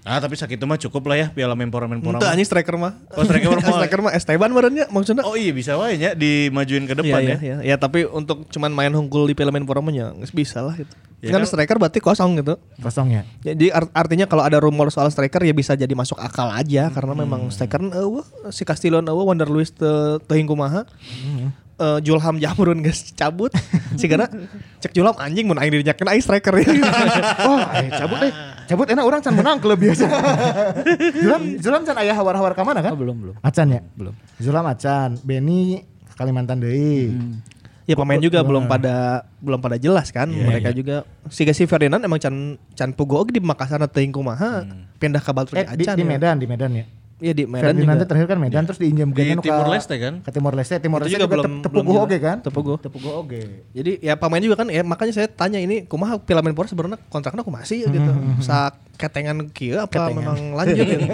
Ah tapi sakit itu mah cukup lah ya Piala Menpora Menpora. Untuk mah. anjing striker mah. Oh, striker mah. striker mah Esteban merenya maksudnya. Oh iya bisa wae nya dimajuin ke depan Iya, ya. iya, iya. Ya tapi untuk cuman main hunggul di Piala Menpora mah ya nggak bisa lah gitu. Ya kan, kan- striker berarti kosong gitu. Kosong ya. Jadi art- artinya kalau ada rumor soal striker ya bisa jadi masuk akal aja karena memang striker eueuh si Castillo eueuh Wander Luis teu teuing kumaha. Eh, Julham Jamrun geus cabut. Sigana cek Julham anjing mun aing dinyakeun aing striker ya. oh, ayo cabut deh. Cabut enak orang can menang klub biasa. Julam Julam can aya hawar-hawar ka mana kan? Oh, belum belum. Acan ya? Belum. Julam Acan, Benny Kalimantan deui. Ya pemain juga belum pada belum pada jelas kan mereka juga si si Ferdinand emang can can pugo oge di Makassar teuing kumaha pindah ke Batu Eh, di, Acan di ya. Medan, di Medan ya. Iya di Medan Ferdinand juga. terakhir kan Medan terus diinjam Di gana Timur Leste kan? Ke Timor Leste, Timor Leste juga juga, belum- belum, tepuguh belum oge jelas. kan? Tepuguh. Tepuguh oge. Jadi ya pemain juga kan ya makanya saya tanya ini kumaha Piala Menpora sebenarnya kontraknya kumaha sih gitu. Sa ketengan kieu apa memang lanjut gitu.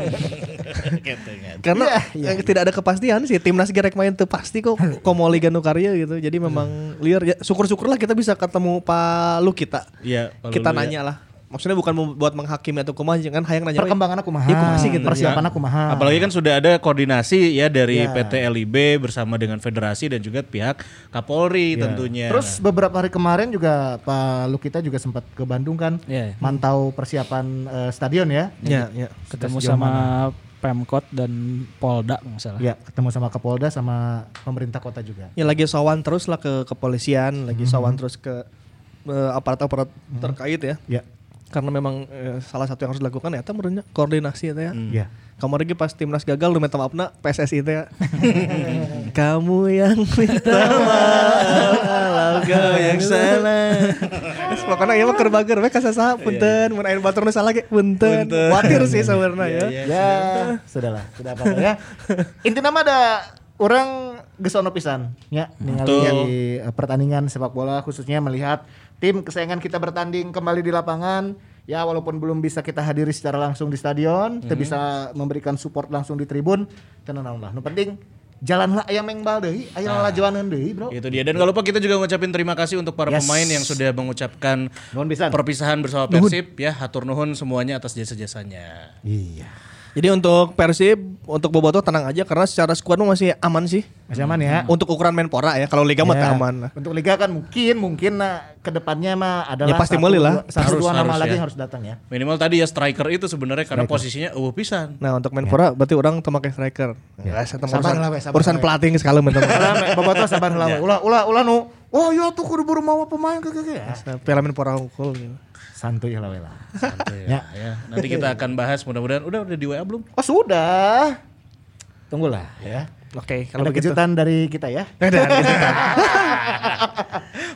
Karena yang tidak ada kepastian sih timnas gerek main tuh pasti kok komo liga nu karya gitu. Jadi memang liar ya syukur-syukur lah kita bisa ketemu Pak Lu kita. Iya, Pak kita Lulu ya. nanya lah. Maksudnya bukan buat menghakimi atau kumaha kan hayang nanya. Perkembangan aku maha. Ya, kumaha sih gitu. Persiapan aku maha. Apalagi kan sudah ada koordinasi ya dari Ya. PT LIB bersama dengan federasi dan juga pihak Kapolri Ya. tentunya. Terus beberapa hari kemarin juga Pak Lukita juga sempat ke Bandung kan, Iya, iya. mantau persiapan eh, stadion ya. Ya, ya. Ketemu sama Pemkot dan Polda nggak salah. Ya, ketemu sama Kapolda sama pemerintah kota juga. Ya lagi sowan terus lah ke kepolisian, lagi sowan terus ke eh, aparat-aparat terkait ya. Ya, Karena memang eh, salah satu yang harus dilakukan ya, itu menurutnya koordinasi itu ya. ya. Kamu lagi pas timnas gagal lu minta maafna PSSI itu ya. Kamu yang minta maaf kau yang salah. Pokoknya ya mah keur bager we kasasaha punten mun aya batur salah ge punten. Watir sih sebenarnya ya. Ya, sudahlah, sudah apa ya. Intinya mah ada orang gesono pisan ya ningali eh, pertandingan sepak bola khususnya melihat tim kesayangan kita bertanding kembali di lapangan. Ya walaupun belum bisa kita hadiri secara langsung di stadion, kita bisa memberikan support langsung di tribun. Tenang lah, nu penting jalanlah ayam mengbal deui, aya lalajoaneun deui, Bro. Itu dia dan gak lupa kita juga ngucapin terima kasih untuk para Yes. pemain yang sudah mengucapkan perpisahan bersama Persib ya hatur nuhun semuanya atas jasa-jasanya. Iya. Jadi untuk Persib, untuk Boboto tenang aja karena secara skuad mah masih aman sih. Masih aman ya. Untuk ukuran Menpora ya, kalau Liga mah Ya, teu aman lah. Untuk liga kan mungkin mungkin nah, ke depannya mah adalah Ya, pasti meuli lah. satu Harus- dua nama harus lagi ya. harus datang ya. Minimal tadi ya striker itu sebenarnya karena posisinya eueuh pisan. Nah untuk Menpora berarti orang teu make striker. Ya, saya teu Sabar urusan, lah, sabar urusan lah, pelatih sekali teman Sabar, Boboto sabar heula we. Ulah ulah ulah nu. Oh iya tuh kudu buru mawa pemain ke ke. Piala Menpora unggul gitu. Santuy heula we lah. Ya, ya. Nanti kita akan bahas mudah-mudahan udah udah di WA belum? Oh sudah. Tunggulah ya. Oke, kalau Ada begitu. kejutan dari kita ya.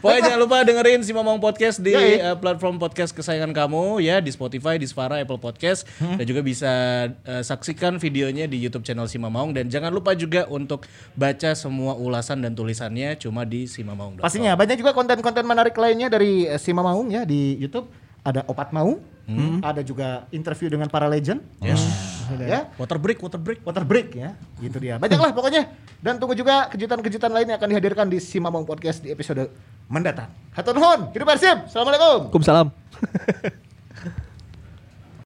Pokoknya jangan lupa dengerin si Momong Podcast di Yoi. eh, platform podcast kesayangan kamu ya di Spotify, di Spara, Apple Podcast dan juga bisa eh, saksikan videonya di YouTube channel si Mamong dan jangan lupa juga untuk baca semua ulasan dan tulisannya cuma di simamaung. Pastinya banyak juga konten-konten menarik lainnya dari eh, Sima Maung ya di YouTube. Ada Opat Mau, ada juga interview dengan para legend. Yes. Ya. Water break, water break. water break ya gitu dia banyak lah pokoknya dan tunggu juga kejutan-kejutan lain yang akan dihadirkan di Simamong Podcast di episode mendatang hatur nuhun hidup persib assalamualaikum Waalaikumsalam.